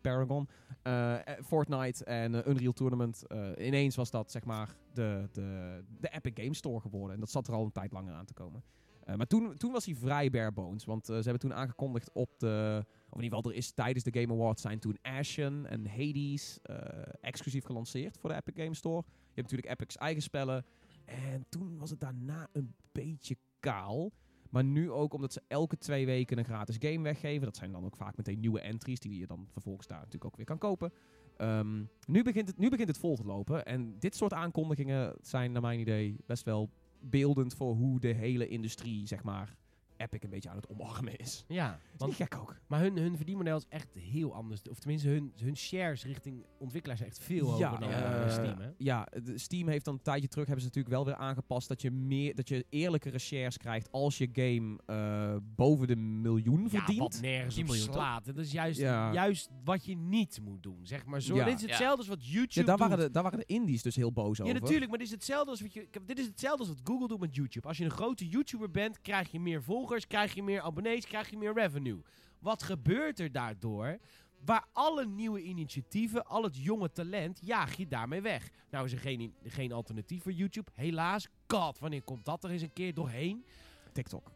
S2: Paragon, eh, Fortnite en Unreal Tournament, ineens was dat zeg maar de, de, de Epic Game Store geworden en dat zat er al een tijd langer aan te komen. Eh, maar toen, toen was hij vrij bare bones, want eh, ze hebben toen aangekondigd op de, of in ieder geval er is tijdens de Game Awards zijn toen Ashen en Hades eh, exclusief gelanceerd voor de Epic Game Store. Je hebt natuurlijk Epic's eigen spellen. En toen was het daarna een beetje kaal. Maar nu ook omdat ze elke twee weken een gratis game weggeven. Dat zijn dan ook vaak meteen nieuwe entries die je dan vervolgens daar natuurlijk ook weer kan kopen. Ehm, nu, begint het, nu begint het vol te lopen. En dit soort aankondigingen zijn naar mijn idee best wel beeldend voor hoe de hele industrie, zeg maar, Epic een beetje aan het omarmen is.
S1: Ja,
S2: Is
S1: want,
S2: niet gek ook.
S1: maar hun, hun verdienmodel is echt heel anders. Of tenminste, hun, hun shares richting ontwikkelaars zijn echt veel hoger dan
S2: eh,
S1: bij Steam. Hè?
S2: Ja, de Steam heeft dan een tijdje terug hebben ze natuurlijk wel weer aangepast dat je meer dat je eerlijkere shares krijgt als je game eh, boven de miljoen
S1: Ja,
S2: verdient.
S1: wat nergens
S3: 10
S1: op slaat. Dat is juist,
S2: Ja.
S1: juist wat je niet moet doen. Zeg maar zo.
S2: Ja.
S1: Dit is hetzelfde als wat YouTube
S2: ja, daar,
S1: doet.
S2: waren de, daar waren de indies dus heel boos
S1: Ja,
S2: over.
S1: natuurlijk, maar dit is hetzelfde als wat je. Dit is hetzelfde als wat Google doet met YouTube. Als je een grote YouTuber bent, krijg je meer volgers, krijg je meer abonnees, krijg je meer revenue. Wat gebeurt er daardoor? Waar alle nieuwe initiatieven, al het jonge talent, jaag je daarmee weg. Nou is er geen, geen alternatief voor YouTube. Helaas. God, wanneer komt dat er eens een keer doorheen?
S2: TikTok.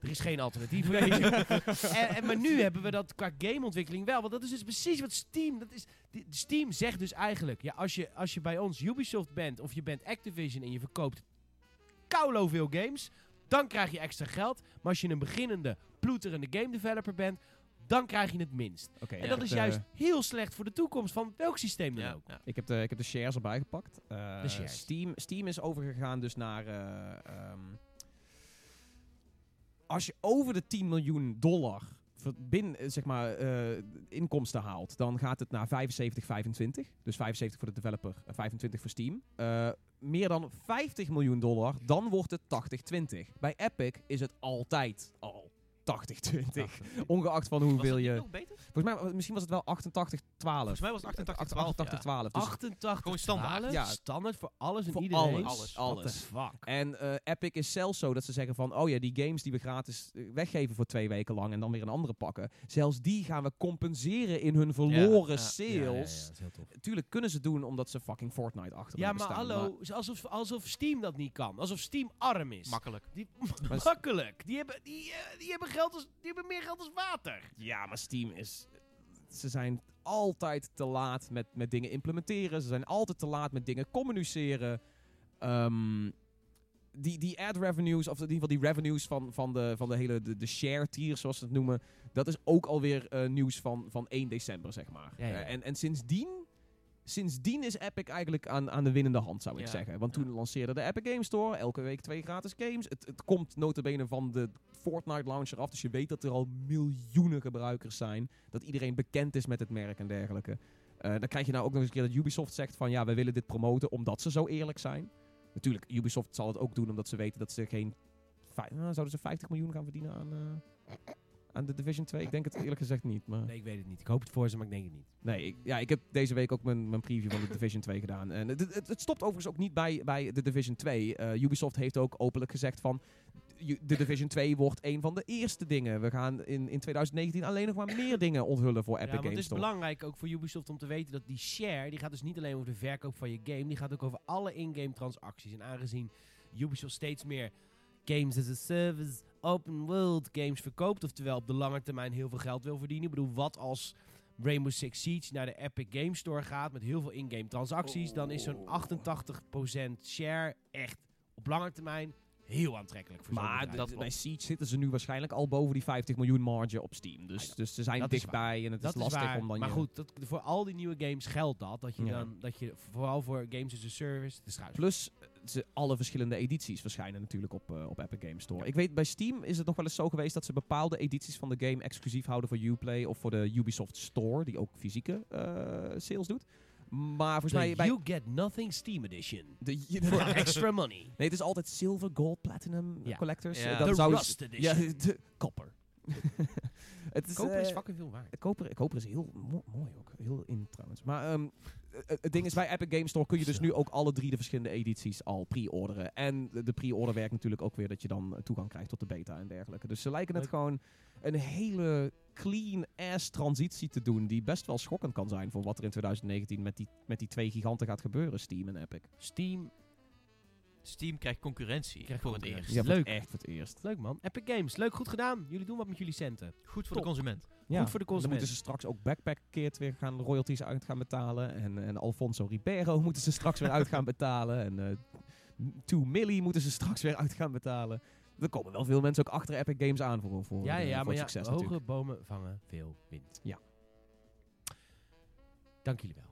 S1: Er is geen alternatief voor en, en, maar nu hebben we dat qua gameontwikkeling wel. Want dat is dus precies wat Steam... Dat is, die- Steam zegt dus eigenlijk... Ja, als, je, als je bij ons Ubisoft bent of je bent Activision en je verkoopt koulo veel games... Dan krijg je extra geld. Maar als je een beginnende, ploeterende game developer bent... Dan krijg je het minst. En dat is juist heel slecht voor de toekomst van welk systeem dan
S3: Ja,
S1: ook.
S3: ja.
S2: Ik heb, de, ik heb de shares erbij gepakt. Eh,
S1: De shares.
S2: Steam, Steam is overgegaan dus naar... eh, ehm, als je over de 10 miljoen dollar bin, eh, zeg maar, eh, inkomsten haalt, dan gaat het naar 75-25. Dus 75 voor de developer en 25 voor Steam. Eh, meer dan 50 miljoen dollar, dan wordt het 80-20. Bij Epic is het altijd al 80-20. Ongeacht van
S3: Was
S2: hoeveel je...
S3: nog beter?
S2: Volgens mij, misschien was het wel 88-12.
S3: Volgens mij was het 88 12.
S2: 88-12. Dus
S1: 88
S3: Gewoon standaard.
S1: 12,
S2: Ja.
S1: standaard voor alles en
S2: Voor
S1: iedereen.
S2: alles, alles.
S1: fuck?
S2: En eh, Epic is zelfs zo dat ze zeggen van... oh ja, die games die we gratis eh, weggeven voor twee weken lang... en dan weer een andere pakken... zelfs die gaan we compenseren in hun verloren
S3: ja.
S2: sales.
S1: Ja, ja, ja, dat is heel tof.
S2: Tuurlijk kunnen ze doen omdat ze fucking Fortnite achter
S1: Ja, maar
S2: staan,
S1: hallo, alsof, alsof Steam dat niet kan. Alsof Steam arm is.
S3: Makkelijk.
S1: Die,
S2: Maar
S1: makkelijk. Die hebben, die, eh, die, hebben geld als, die hebben meer geld als water.
S2: Ja, maar Steam is... Ze zijn altijd te laat met, met dingen implementeren. Ze zijn altijd te laat met dingen communiceren. Ehm, die, die ad revenues, of in ieder geval die revenues van, van, de, van de hele de, de share tier, zoals ze het noemen. Dat is ook alweer eh nieuws van, van 1 december, zeg maar.
S1: Ja, ja.
S2: Eh, en, en sindsdien, sindsdien is Epic eigenlijk aan, aan de winnende hand, zou ik
S3: Ja,
S2: zeggen. Want
S3: ja.
S2: toen lanceerde de Epic Game Store. Elke week twee gratis games. Het, het komt notabene van de Fortnite launcher af. Dus je weet dat er al miljoenen gebruikers zijn. Dat iedereen bekend is met het merk en dergelijke. Eh, dan krijg je nou ook nog eens een keer dat Ubisoft zegt van... Ja, we willen dit promoten omdat ze zo eerlijk zijn. Natuurlijk, Ubisoft zal het ook doen omdat ze weten dat ze geen... nou, zouden ze 50 miljoen gaan verdienen aan, eh, aan de Division 2? Ik denk het eerlijk gezegd niet, maar...
S1: Nee, ik weet het niet. Ik hoop het voor ze, maar ik denk het niet.
S2: Nee, ik, ja, ik heb deze week ook mijn, mijn preview van de Division 2 gedaan. En het, het, het stopt overigens ook niet bij, bij de Division 2. Eh, Ubisoft heeft ook openlijk gezegd van... De Division 2 wordt een van de eerste dingen. We gaan in, in 2019 alleen nog maar meer dingen onthullen voor Epic
S1: ja,
S2: Games
S1: het is
S2: Store.
S1: belangrijk ook voor Ubisoft om te weten dat die share, die gaat dus niet alleen over de verkoop van je game, die gaat ook over alle in-game transacties. En aangezien Ubisoft steeds meer games as a service, open world games verkoopt, oftewel op de lange termijn heel veel geld wil verdienen. Ik bedoel, wat als Rainbow Six Siege naar de Epic Game Store gaat met heel veel in-game transacties, dan is zo'n 88% share echt op lange termijn heel aantrekkelijk voor
S2: Maar
S3: dat
S2: bij Siege zitten ze nu waarschijnlijk al boven die 50 miljoen marge op Steam. Dus,
S1: ja.
S2: dus ze zijn dichtbij en het
S1: dat
S2: is lastig om dan
S1: maar
S2: je...
S1: goed, dat, voor al die nieuwe games geldt dat. Dat je
S2: Ja.
S1: dan, dat je vooral voor games as a service,
S2: Plus, ze, alle verschillende edities verschijnen natuurlijk op, eh, op Epic Games Store.
S1: Ja.
S2: Ik weet, bij Steam is het nog wel eens zo geweest dat ze bepaalde edities van de game exclusief houden voor Uplay of voor de Ubisoft Store, die ook fysieke eh, sales doet. Maar volgens mij bij
S1: You Get Nothing Steam Edition.
S2: de,
S1: Voor extra money.
S2: Nee, het is altijd silver, gold, platinum
S1: Ja.
S2: collectors.
S3: Ja.
S2: Dat
S1: De
S2: zou
S1: Rust
S2: Ja,
S1: Edition.
S2: de kopper. het is,
S1: Koper is
S2: eh,
S1: fucking veel waard.
S2: Koper, koper is heel mo- mooi ook. Heel in trouwens. Maar ehm, het, het ding is, bij Epic Games Store kun je dus nu ook alle drie de verschillende edities al pre-orderen. En de, de pre-order werkt natuurlijk ook weer dat je dan eh, toegang krijgt tot de beta en dergelijke. Dus ze lijken het gewoon een hele clean-ass transitie te doen. Die best wel schokkend kan zijn voor wat er in 2019 met die, met die twee giganten gaat gebeuren, Steam en Epic.
S1: Steam,
S3: Steam krijgt concurrentie
S1: Krijgt
S3: voor het eerst.
S1: Ja, leuk.
S2: echt voor het eerst.
S1: leuk man. Epic Games, leuk, goed gedaan. Jullie doen wat met jullie centen.
S3: Goed voor
S1: Top.
S3: de consument.
S2: Ja,
S1: Goed voor de
S2: Dan
S1: consument.
S2: moeten ze straks ook Backpack Kid weer gaan royalties uit gaan betalen. En, en Alfonso Ribeiro moeten ze straks weer uit gaan betalen. En eh 2 Milli moeten ze straks weer uit gaan betalen. Er komen wel veel mensen ook achter Epic Games aan voor, voor,
S1: ja,
S2: eh,
S1: ja,
S2: voor
S1: maar ja,
S2: succes
S1: hoge bomen vangen veel wind.
S2: Ja.
S1: Dank jullie wel.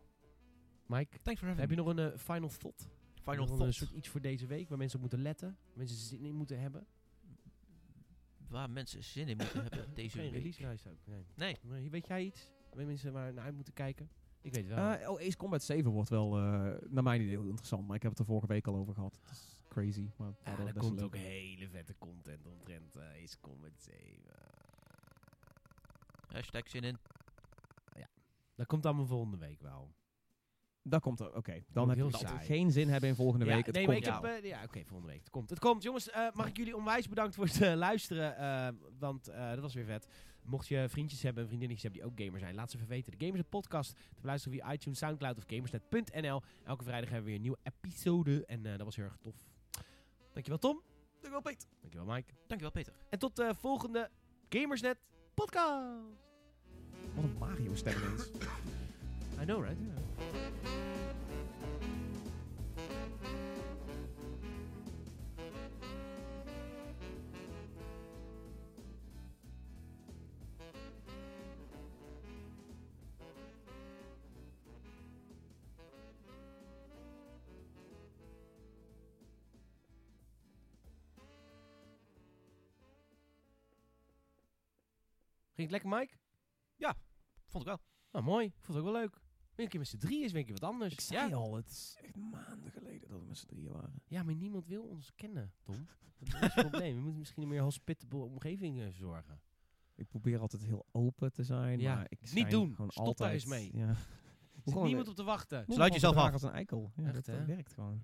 S1: Mike,
S3: Thanks for having
S1: heb je nog een eh, final thought?
S3: Final
S1: Een soort iets voor deze week waar mensen op moeten letten? waar Mensen zin in moeten hebben?
S3: Waar mensen zin in moeten hebben deze
S1: Geen
S3: week.
S1: release ook. Nee.
S3: Nee.
S1: Weet jij iets? Waar mensen waar naar uit moeten kijken? Ik weet het wel.
S2: Eh, oh, Ace Combat 7 wordt wel, eh, naar mijn idee, heel interessant. Maar ik heb het er vorige week al over gehad. Het is crazy. Maar
S1: ja,
S2: verder
S1: er komt
S2: leuk.
S1: ook hele vette content omtrent uh, Ace Combat 7.
S3: Hashtag zin in.
S1: Dat komt allemaal volgende week wel.
S2: Dat komt er, oké. Dan heb je
S1: saai.
S2: geen zin hebben in volgende
S1: ja,
S2: week. Het
S1: nee, maar
S2: komt
S1: ik heb, eh, ja, oké, volgende week. Het komt. Het komt. Jongens, eh, mag ik jullie onwijs bedankt voor het eh, luisteren. eh, want eh, dat was weer vet. Mocht je vriendjes hebben en vriendinnetjes hebben die ook gamer zijn, laat ze even weten. De Gamers podcast te beluisteren via iTunes, Soundcloud of gamersnet.nl. Elke vrijdag hebben we weer een nieuwe episode. En eh, dat was heel erg tof. Dankjewel Tom.
S3: Dankjewel Peter.
S1: Dankjewel Mike.
S3: Dankjewel Peter.
S1: En tot de volgende Gamersnet podcast.
S2: Wat een Mario stem.
S1: I know, right? Ging het lekker, Mike?
S3: Vond ik wel.
S1: Nou, mooi. Ik vond het ook wel leuk. Weer een keer met z'n drieën is weer een keer wat anders.
S2: Ik zei
S1: ja.
S2: al, het is echt maanden geleden dat we met z'n drieën waren.
S1: ja, maar niemand wil ons kennen, Tom. Dat is het probleem. We moeten misschien een meer hospitable omgeving eh, zorgen.
S2: Ik probeer altijd heel open te zijn,
S1: Ja,
S2: maar ik
S1: niet doen.
S2: Gewoon
S1: Stop
S2: altijd,
S1: daar eens mee.
S2: Ja.
S1: Er zit niemand op te wachten.
S3: Sluit jezelf af.
S2: als een eikel. Ja,
S1: Echt,
S2: dat, werkt gewoon.